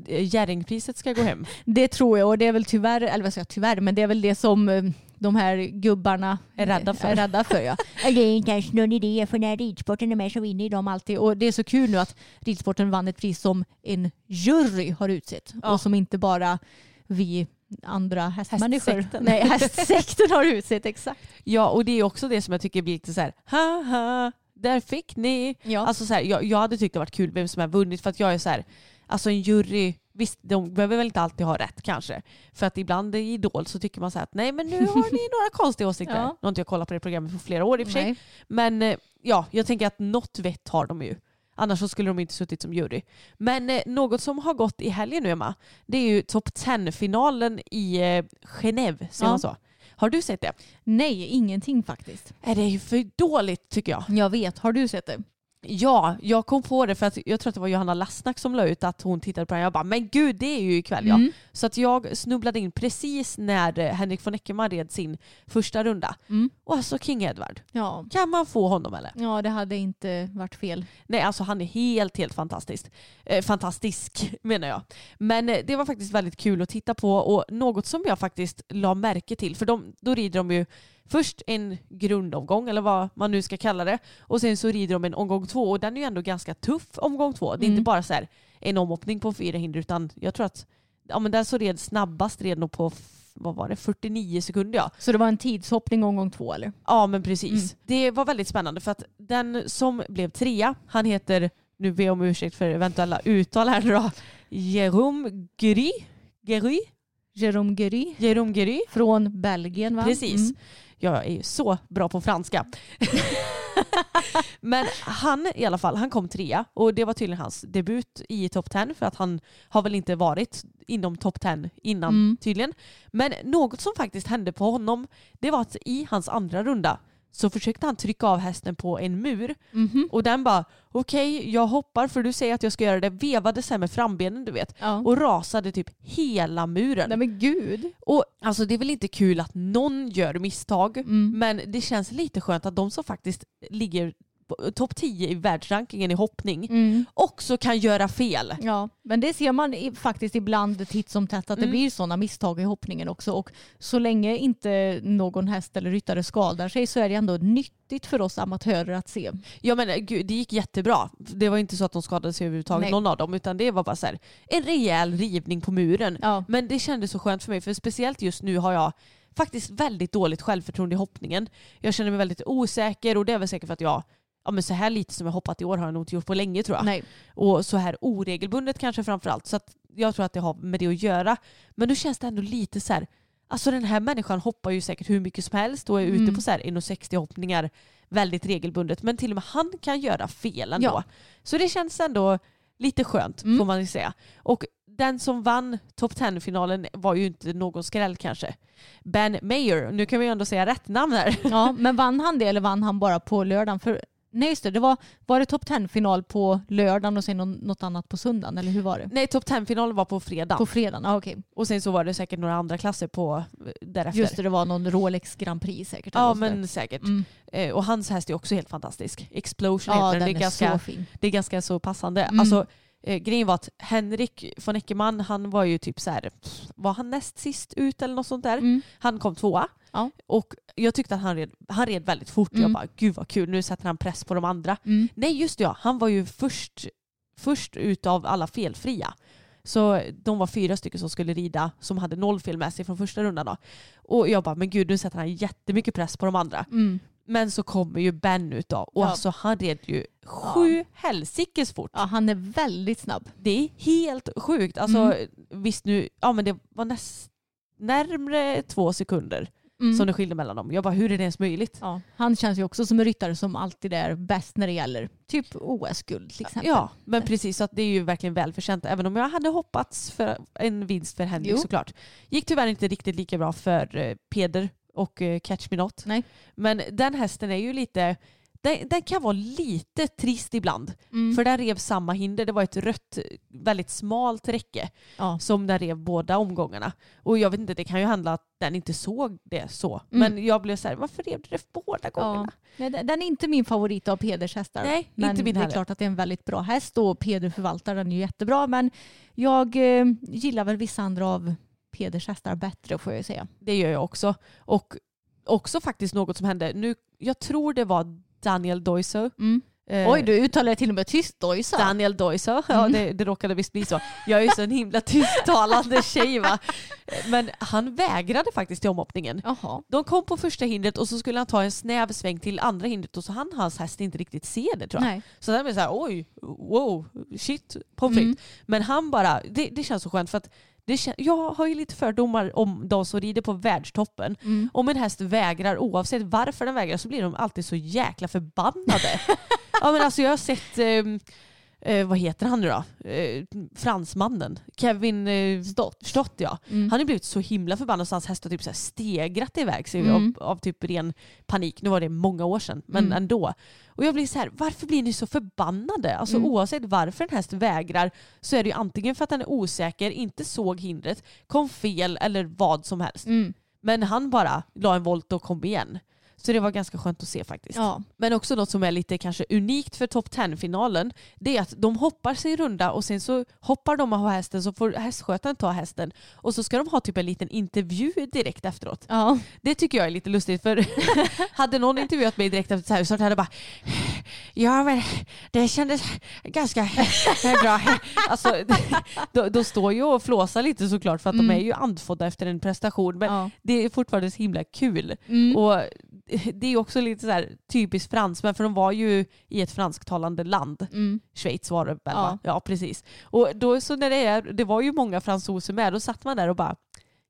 [SPEAKER 4] eh, Jerringpriset ska gå hem.
[SPEAKER 3] Det tror jag och det är väl tyvärr, eller vad säger jag tyvärr, men det är väl det som eh, de här gubbarna
[SPEAKER 4] Är rädda för.
[SPEAKER 3] Är rädda för ja. det är kanske någon idé för när ridsporten är med så vinner de alltid. Och det är så kul nu att ridsporten vann ett pris som en jury har utsett
[SPEAKER 4] Ja.
[SPEAKER 3] och som inte bara vi andra hästmänniskor.
[SPEAKER 4] Hästsekten.
[SPEAKER 3] Nej, hästsekten har utsett exakt.
[SPEAKER 4] Ja, och det är också det som jag tycker blir lite så här, haha, där fick ni.
[SPEAKER 3] Ja.
[SPEAKER 4] Alltså så här, jag, jag hade tyckt det varit kul vem som har vunnit för att jag är så här, alltså en jury Visst, de behöver väl inte alltid ha rätt kanske. För att ibland i Idol så tycker man så här att nej men nu har ni några konstiga åsikter.
[SPEAKER 3] Ja.
[SPEAKER 4] Nu har inte jag kollat på det programmet på flera år i och för sig.
[SPEAKER 3] Nej.
[SPEAKER 4] Men eh, ja, jag tänker att något vett har de ju. Annars så skulle de inte suttit som jury. Men eh, något som har gått i helgen nu Emma, det är ju Top 10-finalen i eh, Genève, säger
[SPEAKER 3] Ja.
[SPEAKER 4] man så? Har du sett det?
[SPEAKER 3] Nej, ingenting faktiskt.
[SPEAKER 4] Är det är ju för dåligt tycker jag.
[SPEAKER 3] Jag vet, har du sett det?
[SPEAKER 4] Ja, jag kom på det för att jag tror att det var Johanna Lassnack som la ut att hon tittade på den. Jag bara, men gud det är ju ikväll ja.
[SPEAKER 3] Mm.
[SPEAKER 4] Så att jag snubblade in precis när eh, Henrik von Eckermann red sin första runda.
[SPEAKER 3] Mm.
[SPEAKER 4] Och alltså King Edward,
[SPEAKER 3] Ja.
[SPEAKER 4] kan man få honom eller?
[SPEAKER 3] ja, det hade inte varit fel.
[SPEAKER 4] Nej, alltså han är helt, helt fantastisk. Eh, fantastisk menar jag. Men eh, det var faktiskt väldigt kul att titta på och något som jag faktiskt la märke till, för de, då rider de ju först en grundomgång eller vad man nu ska kalla det och sen så rider de en omgång två och den är ju ändå ganska tuff omgång två. Det är
[SPEAKER 3] Mm.
[SPEAKER 4] inte bara så här en omhoppning på fyra hinder utan jag tror att ja, men den som red snabbast red nog på vad var det, 49 sekunder ja.
[SPEAKER 3] Så det var en tidshoppning omgång två eller?
[SPEAKER 4] Ja men precis. Det var väldigt spännande för att den som blev trea, han heter, nu ber jag om ursäkt för eventuella uttal här nu då, Jérôme. Gury?
[SPEAKER 3] Jérôme Guéry
[SPEAKER 4] Jérôme Gury.
[SPEAKER 3] från Belgien va?
[SPEAKER 4] Precis.
[SPEAKER 3] Mm.
[SPEAKER 4] Jag är ju så bra på franska. Men han i alla fall, han kom trea och det var tydligen hans debut i topp 10 för att han har väl inte varit inom topp 10 innan
[SPEAKER 3] Mm.
[SPEAKER 4] tydligen. Men något som faktiskt hände på honom det var att i hans andra runda så försökte han trycka av hästen på en mur
[SPEAKER 3] Mhm.
[SPEAKER 4] och den bara okej jag hoppar för du säger att jag ska göra det. Vevade sen med frambenen du vet
[SPEAKER 3] Ja.
[SPEAKER 4] och rasade typ hela muren.
[SPEAKER 3] Nej men gud.
[SPEAKER 4] Och alltså det är väl inte kul att någon gör misstag
[SPEAKER 3] Mm.
[SPEAKER 4] men det känns lite skönt att de som faktiskt ligger topp 10 i världsrankingen i hoppning
[SPEAKER 3] Mm.
[SPEAKER 4] också kan göra fel.
[SPEAKER 3] Ja, men det ser man i, faktiskt ibland titt som tätt att det
[SPEAKER 4] Mm.
[SPEAKER 3] blir sådana misstag i hoppningen också. Och så länge inte någon häst eller ryttare skadar sig så är det ändå nyttigt för oss amatörer att se.
[SPEAKER 4] Ja men eh, gud, det gick jättebra. Det var inte så att de skadade sig överhuvudtaget
[SPEAKER 3] Nej.
[SPEAKER 4] någon av dem utan det var bara så här, en rejäl rivning på muren.
[SPEAKER 3] Ja.
[SPEAKER 4] Men det kändes så skönt för mig för speciellt just nu har jag faktiskt väldigt dåligt självförtroende i hoppningen. Jag känner mig väldigt osäker och det är väl säkert för att jag Ja men så här lite som jag hoppat i år har jag nog inte gjort på länge tror jag.
[SPEAKER 3] Nej.
[SPEAKER 4] Och så här oregelbundet kanske framförallt. Så att jag tror att det har med det att göra. Men då känns det ändå lite så här. Alltså den här människan hoppar ju säkert hur mycket som helst och är ute
[SPEAKER 3] Mm.
[SPEAKER 4] på så här 1,60 hoppningar väldigt regelbundet. Men till och med han kan göra fel ändå.
[SPEAKER 3] Ja.
[SPEAKER 4] Så det känns ändå lite skönt
[SPEAKER 3] Mm.
[SPEAKER 4] får man ju säga. Och den som vann Top 10-finalen var ju inte någon skräll kanske. Ben Mayer, nu kan vi ju ändå säga rätt namn här.
[SPEAKER 3] Ja, men vann han det eller vann han bara på lördagen? För, nej just det, det var, var det topp 10-final på lördagen och sen nå- något annat på söndagen eller hur var det?
[SPEAKER 4] Nej, Top 10-finalen var på fredag.
[SPEAKER 3] På fredagen, ja, okej.
[SPEAKER 4] Och sen så var det säkert några andra klasser på eh, därefter.
[SPEAKER 3] Just det, det var någon Rolex Grand Prix säkert.
[SPEAKER 4] Ja men säkert.
[SPEAKER 3] Mm.
[SPEAKER 4] Eh, och hans häst är också helt fantastisk. Explosion
[SPEAKER 3] Ja,
[SPEAKER 4] heter den.
[SPEAKER 3] den
[SPEAKER 4] Det är, ganska,
[SPEAKER 3] så fin.
[SPEAKER 4] det är ganska så passande.
[SPEAKER 3] Mm.
[SPEAKER 4] Alltså, eh, grejen var att Henrik von Eckermann han var ju typ så här, var han näst sist ut eller något sånt där?
[SPEAKER 3] Mm.
[SPEAKER 4] Han kom tvåa.
[SPEAKER 3] Ja.
[SPEAKER 4] Och jag tyckte att han red, han red väldigt fort. Jag
[SPEAKER 3] Mm.
[SPEAKER 4] bara gud vad kul, nu sätter han press på de andra.
[SPEAKER 3] Mm.
[SPEAKER 4] Nej just det ja, han var ju först, först ut av alla felfria. Så de var fyra stycken som skulle rida som hade noll fel med sig från första rundan. Då. Och jag bara, men gud nu sätter han jättemycket press på de andra.
[SPEAKER 3] Mm.
[SPEAKER 4] Men så kommer ju Ben ut då och
[SPEAKER 3] Ja.
[SPEAKER 4] alltså han red ju sju helsikes fort.
[SPEAKER 3] Ja, han är väldigt snabb.
[SPEAKER 4] Det är helt sjukt. Alltså
[SPEAKER 3] Mm.
[SPEAKER 4] visst nu, ja men det var näst, närmre två sekunder
[SPEAKER 3] Mm.
[SPEAKER 4] som det skilde mellan dem. Jag bara, hur är det ens möjligt?
[SPEAKER 3] Ja, han känns ju också som en ryttare som alltid är bäst när det gäller typ OS-guld till exempel.
[SPEAKER 4] Ja, men precis. Så att det är ju verkligen välförtjänt. Även om jag hade hoppats för en vinst för Henrik
[SPEAKER 3] Jo.
[SPEAKER 4] såklart. Gick tyvärr inte riktigt lika bra för eh, Peder och eh, Catch Me Not.
[SPEAKER 3] Nej.
[SPEAKER 4] Men den hästen är ju lite, den, den kan vara lite trist ibland.
[SPEAKER 3] Mm.
[SPEAKER 4] För den rev samma hinder. Det var ett rött, väldigt smalt räcke
[SPEAKER 3] ja.
[SPEAKER 4] som den rev båda omgångarna. Och jag vet inte, det kan ju handla att den inte såg det så.
[SPEAKER 3] Mm.
[SPEAKER 4] Men jag blev så här, varför rev du det båda gångerna?
[SPEAKER 3] Nej, den är inte min favorit av Peders hästar.
[SPEAKER 4] Nej,
[SPEAKER 3] men
[SPEAKER 4] inte min
[SPEAKER 3] det är
[SPEAKER 4] heller.
[SPEAKER 3] klart att det är en väldigt bra häst och Peder förvaltar den ju jättebra. Men jag eh, gillar väl vissa andra av Peders hästar bättre får jag ju säga.
[SPEAKER 4] Det gör jag också. Och också faktiskt något som hände. Nu, jag tror det var Daniel Doiso.
[SPEAKER 3] Mm.
[SPEAKER 4] Eh,
[SPEAKER 3] Oj, du uttalade till och med tyst Dojsa.
[SPEAKER 4] Daniel Doisa, ja det, det råkade visst bli så. Jag är ju så en himla tysttalande tjej va. Men han vägrade faktiskt till omhoppningen.
[SPEAKER 3] Jaha.
[SPEAKER 4] De kom på första hindret och så skulle han ta en snäv sväng till andra hindret och så han hans häst inte riktigt se det tror jag.
[SPEAKER 3] Nej.
[SPEAKER 4] Så där blev så här, oj, wow, shit, pommes frites. Men han bara, det, det känns så skönt för att det jag har ju lite fördomar om de som rider på världstoppen. Om en häst vägrar, oavsett varför den vägrar, så blir de alltid så jäkla förbannade. ja, men alltså, jag har sett, ehm, eh, vad heter han nu då? Eh, fransmannen. Kevin eh,
[SPEAKER 3] Stott.
[SPEAKER 4] Stott ja. Han har blivit så himla förbannad så hans häst har typ så här stegrat iväg sig
[SPEAKER 3] Mm.
[SPEAKER 4] av, av typ ren panik. Nu var det många år sedan, men ändå. Och jag blir så här, varför blir ni så förbannade? Alltså
[SPEAKER 3] Mm.
[SPEAKER 4] oavsett varför en häst vägrar så är det ju antingen för att den är osäker, inte såg hindret, kom fel eller vad som helst.
[SPEAKER 3] Mm.
[SPEAKER 4] Men han bara la en volt och kom igen. Så det var ganska skönt att se faktiskt.
[SPEAKER 3] Ja.
[SPEAKER 4] Men också något som är lite kanske unikt för Top 10-finalen det är att de hoppar sig runda och sen så hoppar de och har hästen så får hästskötaren ta hästen och så ska de ha typ en liten intervju direkt efteråt.
[SPEAKER 3] Ja.
[SPEAKER 4] Det tycker jag är lite lustigt för hade någon intervjuat mig direkt efter så här så hade jag bara Ja men det kändes ganska bra. Alltså, då, då står ju och flåsar lite såklart för att de är ju andfådda efter en prestation men
[SPEAKER 3] Ja.
[SPEAKER 4] det är fortfarande så himla kul.
[SPEAKER 3] Mm.
[SPEAKER 4] Och det är också lite så här typiskt fransmän för de var ju i ett fransktalande land.
[SPEAKER 3] Mm.
[SPEAKER 4] Schweiz var det väl
[SPEAKER 3] Ja.
[SPEAKER 4] va? Ja precis. Och då så när det är, det var ju många fransoser med, då satt man där och bara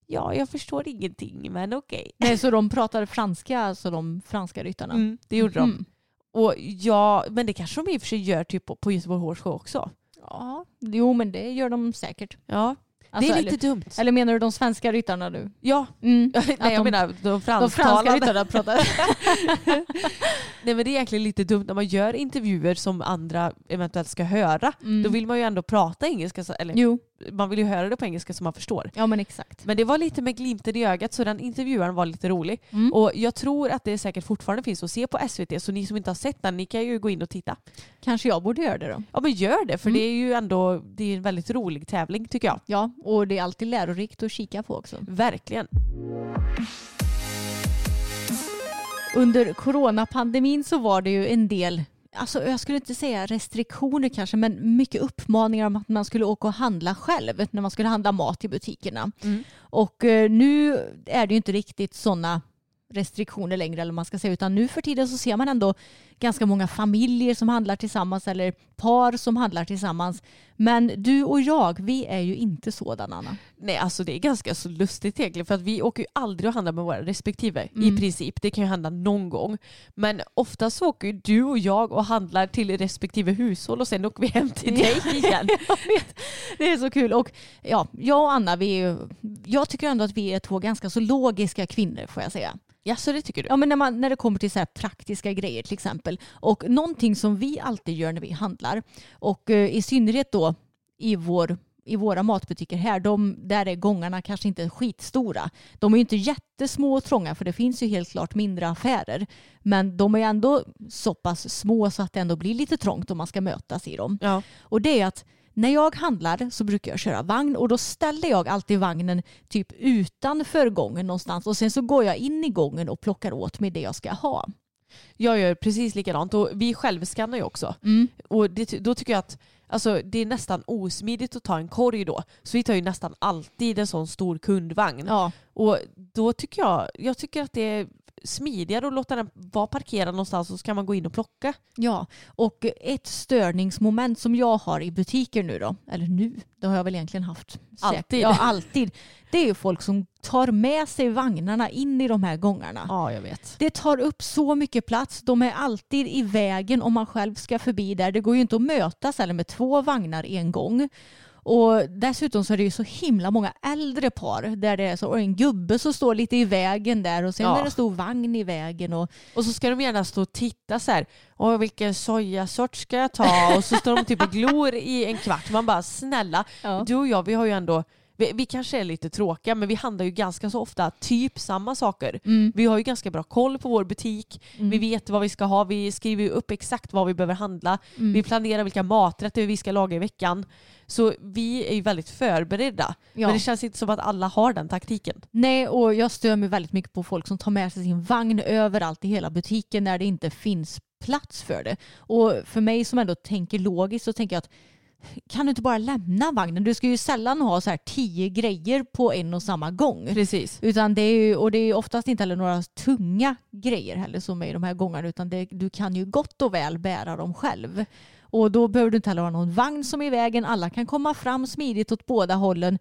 [SPEAKER 4] Ja, jag förstår ingenting men okej.
[SPEAKER 3] Nej, så de pratade franska, alltså de franska ryttarna?
[SPEAKER 4] Mm, det gjorde de.
[SPEAKER 3] Mm.
[SPEAKER 4] Och ja, men det kanske de i och för sig gör typ på, på Göteborg Horse Show också.
[SPEAKER 3] Ja, jo men det gör de säkert.
[SPEAKER 4] Ja,
[SPEAKER 3] Alltså,
[SPEAKER 4] det är lite
[SPEAKER 3] eller,
[SPEAKER 4] dumt.
[SPEAKER 3] eller menar du de svenska ryttarna nu?
[SPEAKER 4] ja,
[SPEAKER 3] Mm.
[SPEAKER 4] nej jag
[SPEAKER 3] de-
[SPEAKER 4] menar de
[SPEAKER 3] De franska
[SPEAKER 4] fransktalande.
[SPEAKER 3] ryttarna pratar.
[SPEAKER 4] Nej men det är egentligen lite dumt när man gör intervjuer som andra eventuellt ska höra. Då vill man ju ändå prata engelska, eller
[SPEAKER 3] Mm. Jo,
[SPEAKER 4] man vill ju höra det på engelska så man förstår.
[SPEAKER 3] ja men exakt.
[SPEAKER 4] Men det var lite med glimten i ögat så den intervjuaren var lite rolig.
[SPEAKER 3] Mm.
[SPEAKER 4] Och jag tror att det säkert fortfarande finns att se på SVT så ni som inte har sett den ni kan ju gå in och titta.
[SPEAKER 3] Kanske jag borde göra det då.
[SPEAKER 4] Ja men gör det för
[SPEAKER 3] Mm.
[SPEAKER 4] det är ju ändå det är en väldigt rolig tävling tycker jag.
[SPEAKER 3] Ja, och det är alltid lärorikt att kika på också.
[SPEAKER 4] Verkligen.
[SPEAKER 3] Under coronapandemin så var det ju en del, alltså jag skulle inte säga restriktioner kanske, men mycket uppmaningar om att man skulle åka och handla själv när man skulle handla mat i butikerna.
[SPEAKER 4] Mm.
[SPEAKER 3] Och eh, nu är det ju inte riktigt sådana restriktioner längre eller man ska säga utan nu för tiden så ser man ändå ganska många familjer som handlar tillsammans eller par som handlar tillsammans. Men du och jag, vi är ju inte sådana Anna.
[SPEAKER 4] Nej alltså det är ganska så lustigt egentligen för att vi åker ju aldrig och handlar med våra respektive
[SPEAKER 3] Mm.
[SPEAKER 4] i princip. Det kan ju hända någon gång. Men oftast så åker ju du och jag och handlar till respektive hushåll och sen åker vi hem till dig igen.
[SPEAKER 3] Det är så kul. Och ja, jag och Anna, vi är, jag tycker ändå att vi är två ganska så logiska kvinnor får jag säga.
[SPEAKER 4] Ja så det tycker du?
[SPEAKER 3] Ja, men när, man, när det kommer till så här praktiska grejer till exempel. Och någonting som vi alltid gör när vi handlar och eh, i synnerhet då i, vår, i våra matbutiker här, de, där är gångarna kanske inte skitstora. De är ju inte jättesmå och trånga för det finns ju helt klart mindre affärer. Men de är ändå så pass små så att det ändå blir lite trångt om man ska mötas i dem.
[SPEAKER 4] Ja.
[SPEAKER 3] Och det är att när jag handlar så brukar jag köra vagn och då ställer jag alltid vagnen typ utanför gången någonstans och sen så går jag in i gången och plockar åt mig det jag ska ha.
[SPEAKER 4] Jag gör precis likadant och vi självskannar ju också.
[SPEAKER 3] Mm.
[SPEAKER 4] Och det, då tycker jag att alltså, det är nästan osmidigt att ta en korg då. Så vi tar ju nästan alltid en sån stor kundvagn.
[SPEAKER 3] Ja,
[SPEAKER 4] Och då tycker jag, jag tycker att det är smidigare att låta den vara parkerad någonstans och så kan man gå in och plocka.
[SPEAKER 3] ja, och ett störningsmoment som jag har i butiker nu då, eller nu, det har jag väl egentligen haft.
[SPEAKER 4] Alltid.
[SPEAKER 3] Ja, alltid. Det är ju folk som tar med sig vagnarna in i de här gångarna.
[SPEAKER 4] Ja, jag vet.
[SPEAKER 3] Det tar upp så mycket plats. De är alltid i vägen om man själv ska förbi där. Det går ju inte att mötas eller med två vagnar en gång. Och dessutom så är det ju så himla många äldre par där det är så, och en gubbe som står lite i vägen där och sen
[SPEAKER 4] Ja.
[SPEAKER 3] är det en stor vagn i vägen. Och,
[SPEAKER 4] Och så ska de gärna stå och titta så här. Åh, vilken sojasort ska jag ta? Och så står de typ och glor i en kvart. Man bara snälla,
[SPEAKER 3] Ja.
[SPEAKER 4] du och jag vi har ju ändå vi vi, kanske är lite tråkiga men vi handlar ju ganska så ofta typ samma saker.
[SPEAKER 3] Mm.
[SPEAKER 4] Vi har ju ganska bra koll på vår butik.
[SPEAKER 3] Mm.
[SPEAKER 4] Vi vet vad vi ska ha. Vi skriver upp exakt vad vi behöver handla.
[SPEAKER 3] Mm.
[SPEAKER 4] Vi planerar vilka maträtter vi ska laga i veckan. Så vi är ju väldigt förberedda.
[SPEAKER 3] Ja.
[SPEAKER 4] Men det känns inte som att alla har den taktiken.
[SPEAKER 3] Nej, och jag stör mig väldigt mycket på folk som tar med sig sin vagn överallt i hela butiken när det inte finns plats för det. Och för mig som ändå tänker logiskt så tänker jag att kan du inte bara lämna vagnen? Du ska ju sällan ha så här tio grejer på en och samma gång.
[SPEAKER 4] Precis.
[SPEAKER 3] Utan det är ju, och det är ju oftast inte heller några tunga grejer heller som är i de här gångarna utan det, du kan ju gott och väl bära dem själv. Och då behöver du inte heller ha någon vagn som är i vägen. Alla kan komma fram smidigt åt båda hållen.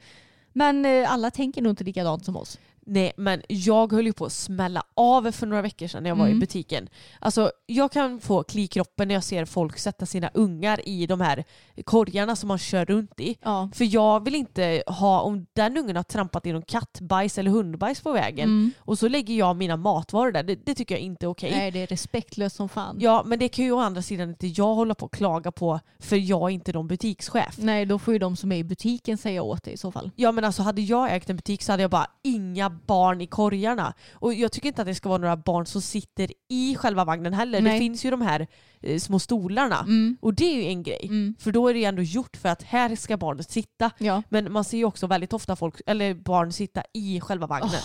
[SPEAKER 3] Men eh, alla tänker nog inte likadant som oss.
[SPEAKER 4] Nej men jag höll ju på att smälla av för några veckor sedan när jag var i
[SPEAKER 3] Mm.
[SPEAKER 4] butiken. Alltså jag kan få kli i kroppen när jag ser folk sätta sina ungar i de här korgarna som man kör runt i.
[SPEAKER 3] Ja.
[SPEAKER 4] För jag vill inte ha, om den ungen har trampat i någon kattbajs eller hundbajs på vägen
[SPEAKER 3] Mm.
[SPEAKER 4] och så lägger jag mina matvaror där, det, det tycker jag inte är okej.
[SPEAKER 3] Nej, det är respektlöst som fan.
[SPEAKER 4] Ja men det kan ju å andra sidan inte jag hålla på och klaga på för jag är inte någon butikschef.
[SPEAKER 3] Nej, då får ju de som är i butiken säga åt dig i så fall.
[SPEAKER 4] Ja men alltså hade jag ägt en butik så hade jag bara inga barn i korgarna. Och jag tycker inte att det ska vara några barn som sitter i själva vagnen heller.
[SPEAKER 3] Nej.
[SPEAKER 4] Det finns ju de här eh, små stolarna.
[SPEAKER 3] Mm.
[SPEAKER 4] Och det är ju en grej.
[SPEAKER 3] Mm.
[SPEAKER 4] För då är det ändå gjort för att här ska barnet sitta.
[SPEAKER 3] Ja.
[SPEAKER 4] Men man ser ju också väldigt ofta folk, eller barn sitta i själva vagnen.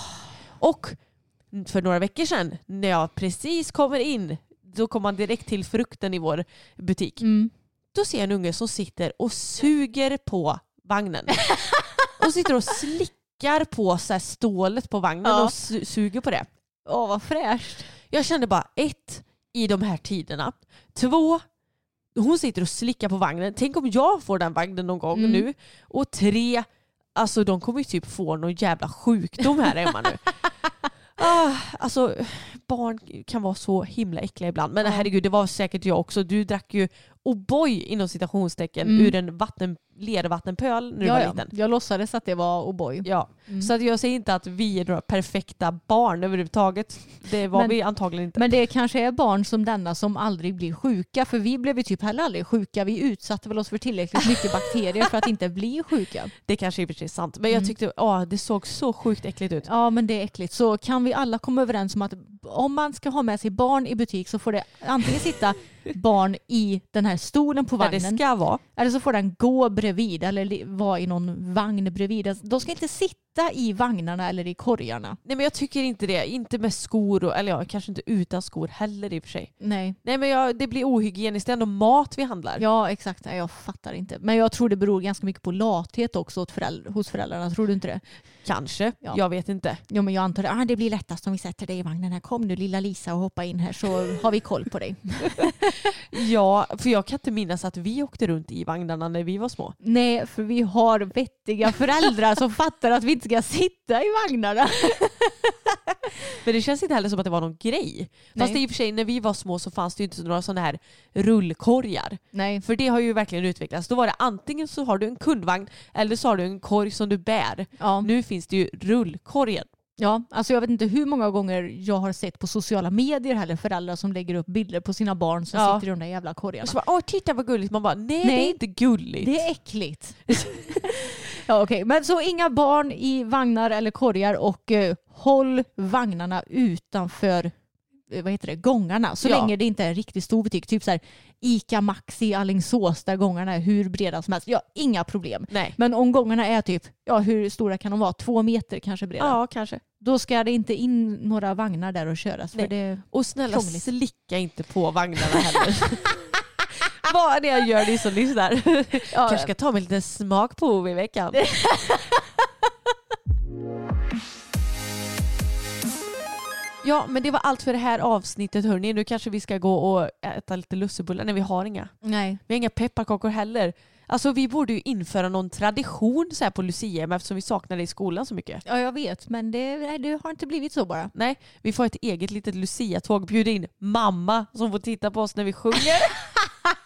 [SPEAKER 4] Och för några veckor sedan när jag precis kommer in, då kom man direkt till frukten i vår butik.
[SPEAKER 3] Mm.
[SPEAKER 4] Då ser jag en unge som sitter och suger på vagnen. och sitter och slickar på så här stålet på vagnen
[SPEAKER 3] Ja.
[SPEAKER 4] och su- suger på det.
[SPEAKER 3] Åh, vad fräscht.
[SPEAKER 4] Jag kände bara ett, i de här tiderna. Två, hon sitter och slickar på vagnen. Tänk om jag får den vagnen någon gång
[SPEAKER 3] Mm.
[SPEAKER 4] nu. Och tre, alltså de kommer ju typ få någon jävla sjukdom här hemma nu. Ah, alltså barn kan vara så himla äckliga ibland. Men
[SPEAKER 3] Ja.
[SPEAKER 4] herregud det var säkert jag också. Du drack ju O'boy inom citationstecken
[SPEAKER 3] Mm.
[SPEAKER 4] ur en vatten, lervattenpöl när du
[SPEAKER 3] Ja,
[SPEAKER 4] var
[SPEAKER 3] ja.
[SPEAKER 4] liten.
[SPEAKER 3] Jag låtsades att det var O'boy.
[SPEAKER 4] Ja.
[SPEAKER 3] Mm.
[SPEAKER 4] Så att jag säger inte att vi är några perfekta barn överhuvudtaget. Det var
[SPEAKER 3] Men-
[SPEAKER 4] vi antagligen inte.
[SPEAKER 3] Men det kanske är barn som denna som aldrig blir sjuka. För vi blev ju typ heller aldrig sjuka. Vi utsatte väl oss för tillräckligt mycket bakterier för att inte bli sjuka.
[SPEAKER 4] Det kanske är sig sant. Men jag
[SPEAKER 3] Mm.
[SPEAKER 4] tyckte åh, det såg så sjukt äckligt ut.
[SPEAKER 3] Ja men det är äckligt. Så kan vi alla komma överens om att om man ska ha med sig barn i butik så får det antingen sitta barn i den här stolen på
[SPEAKER 4] Där det
[SPEAKER 3] vagnen
[SPEAKER 4] ska vara.
[SPEAKER 3] eller så får den gå bredvid eller vara i någon vagn bredvid. De ska inte sitta i vagnarna eller i korgarna.
[SPEAKER 4] Nej men jag tycker inte det. Inte med skor, och, eller ja, kanske inte utan skor heller i och för sig.
[SPEAKER 3] Nej.
[SPEAKER 4] Nej men jag, det blir ohygieniskt. Det är ändå mat vi handlar.
[SPEAKER 3] Ja exakt, Nej, jag fattar inte. Men jag tror det beror ganska mycket på lathet också föräldrar, hos föräldrarna. Tror du inte det?
[SPEAKER 4] Kanske.
[SPEAKER 3] Ja.
[SPEAKER 4] Jag vet inte.
[SPEAKER 3] Jo men jag antar det. Ah, det blir lättast om vi sätter dig i vagnen här. Kom nu lilla Lisa och hoppa in här så har vi koll på dig.
[SPEAKER 4] Ja, för jag kan inte minnas att vi åkte runt i vagnarna när vi var små.
[SPEAKER 3] Nej, för vi har vettiga föräldrar som fattar att vi inte ska sitta i vagnarna.
[SPEAKER 4] Men det känns inte heller som att det var någon grej. Fast
[SPEAKER 3] Nej.
[SPEAKER 4] i och för sig när vi var små så fanns det ju inte några sådana här rullkorgar.
[SPEAKER 3] Nej.
[SPEAKER 4] För det har ju verkligen utvecklats. Då var det antingen så har du en kundvagn eller så har du en korg som du bär.
[SPEAKER 3] Ja.
[SPEAKER 4] Nu finns det ju rullkorgen.
[SPEAKER 3] ja, alltså jag vet inte hur många gånger jag har sett på sociala medier heller föräldrar som lägger upp bilder på sina barn som
[SPEAKER 4] Ja.
[SPEAKER 3] sitter i de där jävla korgarna.
[SPEAKER 4] Och så bara, åh titta vad gulligt. Man bara, nej, det
[SPEAKER 3] Nej.
[SPEAKER 4] är inte gulligt.
[SPEAKER 3] Det är äckligt. ja, okej. Men så inga barn i vagnar eller korgar och eh, håll vagnarna utanför eh, vad heter det, gångarna. Så
[SPEAKER 4] Ja.
[SPEAKER 3] länge det inte är en riktigt stor butik. Typ så här Ica Maxi Alingsås där gångarna är hur breda som helst. Ja, inga problem.
[SPEAKER 4] Nej.
[SPEAKER 3] Men om gångarna är typ, ja hur stora kan de vara? Två meter kanske breda.
[SPEAKER 4] Ja, kanske.
[SPEAKER 3] Då ska det inte in några vagnar där och köras. För
[SPEAKER 4] Nej.
[SPEAKER 3] det,
[SPEAKER 4] Och snälla
[SPEAKER 3] Krångligt.
[SPEAKER 4] slicka inte på vagnarna heller. Vad är det jag gör ni som lyssnar? Kanske ska ta mig lite smakprov i veckan. Ja men det var allt för det här avsnittet hörni. Nu kanske vi ska gå och äta lite lussebullar. Nej vi har inga.
[SPEAKER 3] nej.
[SPEAKER 4] Vi har inga pepparkakor heller. Alltså vi borde ju införa någon tradition så här på Lucia eftersom vi saknar det i skolan så mycket.
[SPEAKER 3] Ja jag vet men det, det har inte blivit så bara.
[SPEAKER 4] Nej, vi får ett eget litet Lucia-tåg. Bjuda in mamma som får titta på oss när vi sjunger.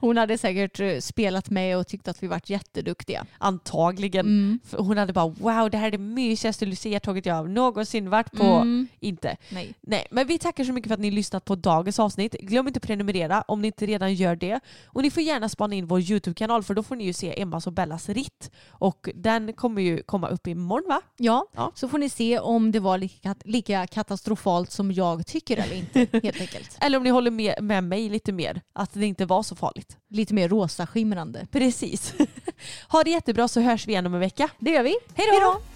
[SPEAKER 3] Hon hade säkert eh, spelat med och tyckt att vi varit jätteduktiga.
[SPEAKER 4] Antagligen.
[SPEAKER 3] Mm.
[SPEAKER 4] Hon hade bara wow det här är det mysigaste luciatåget jag någonsin varit på.
[SPEAKER 3] Mm.
[SPEAKER 4] Inte.
[SPEAKER 3] Nej.
[SPEAKER 4] Nej, men vi tackar så mycket för att ni lyssnat på dagens avsnitt. Glöm inte att prenumerera om ni inte redan gör det. Och ni får gärna spana in vår YouTube-kanal för då får ni ju se Emmas och Bellas ritt. Och den kommer ju komma upp imorgon va?
[SPEAKER 3] Ja,
[SPEAKER 4] Ja.
[SPEAKER 3] så får ni se om det var lika, lika katastrofalt som jag tycker eller inte helt enkelt.
[SPEAKER 4] Eller om ni håller med, med mig lite mer, att det inte var så farligt.
[SPEAKER 3] Lite mer rosa skimrande.
[SPEAKER 4] Precis. ha det jättebra så hörs vi igen om en vecka.
[SPEAKER 3] Det gör vi.
[SPEAKER 4] Hej då!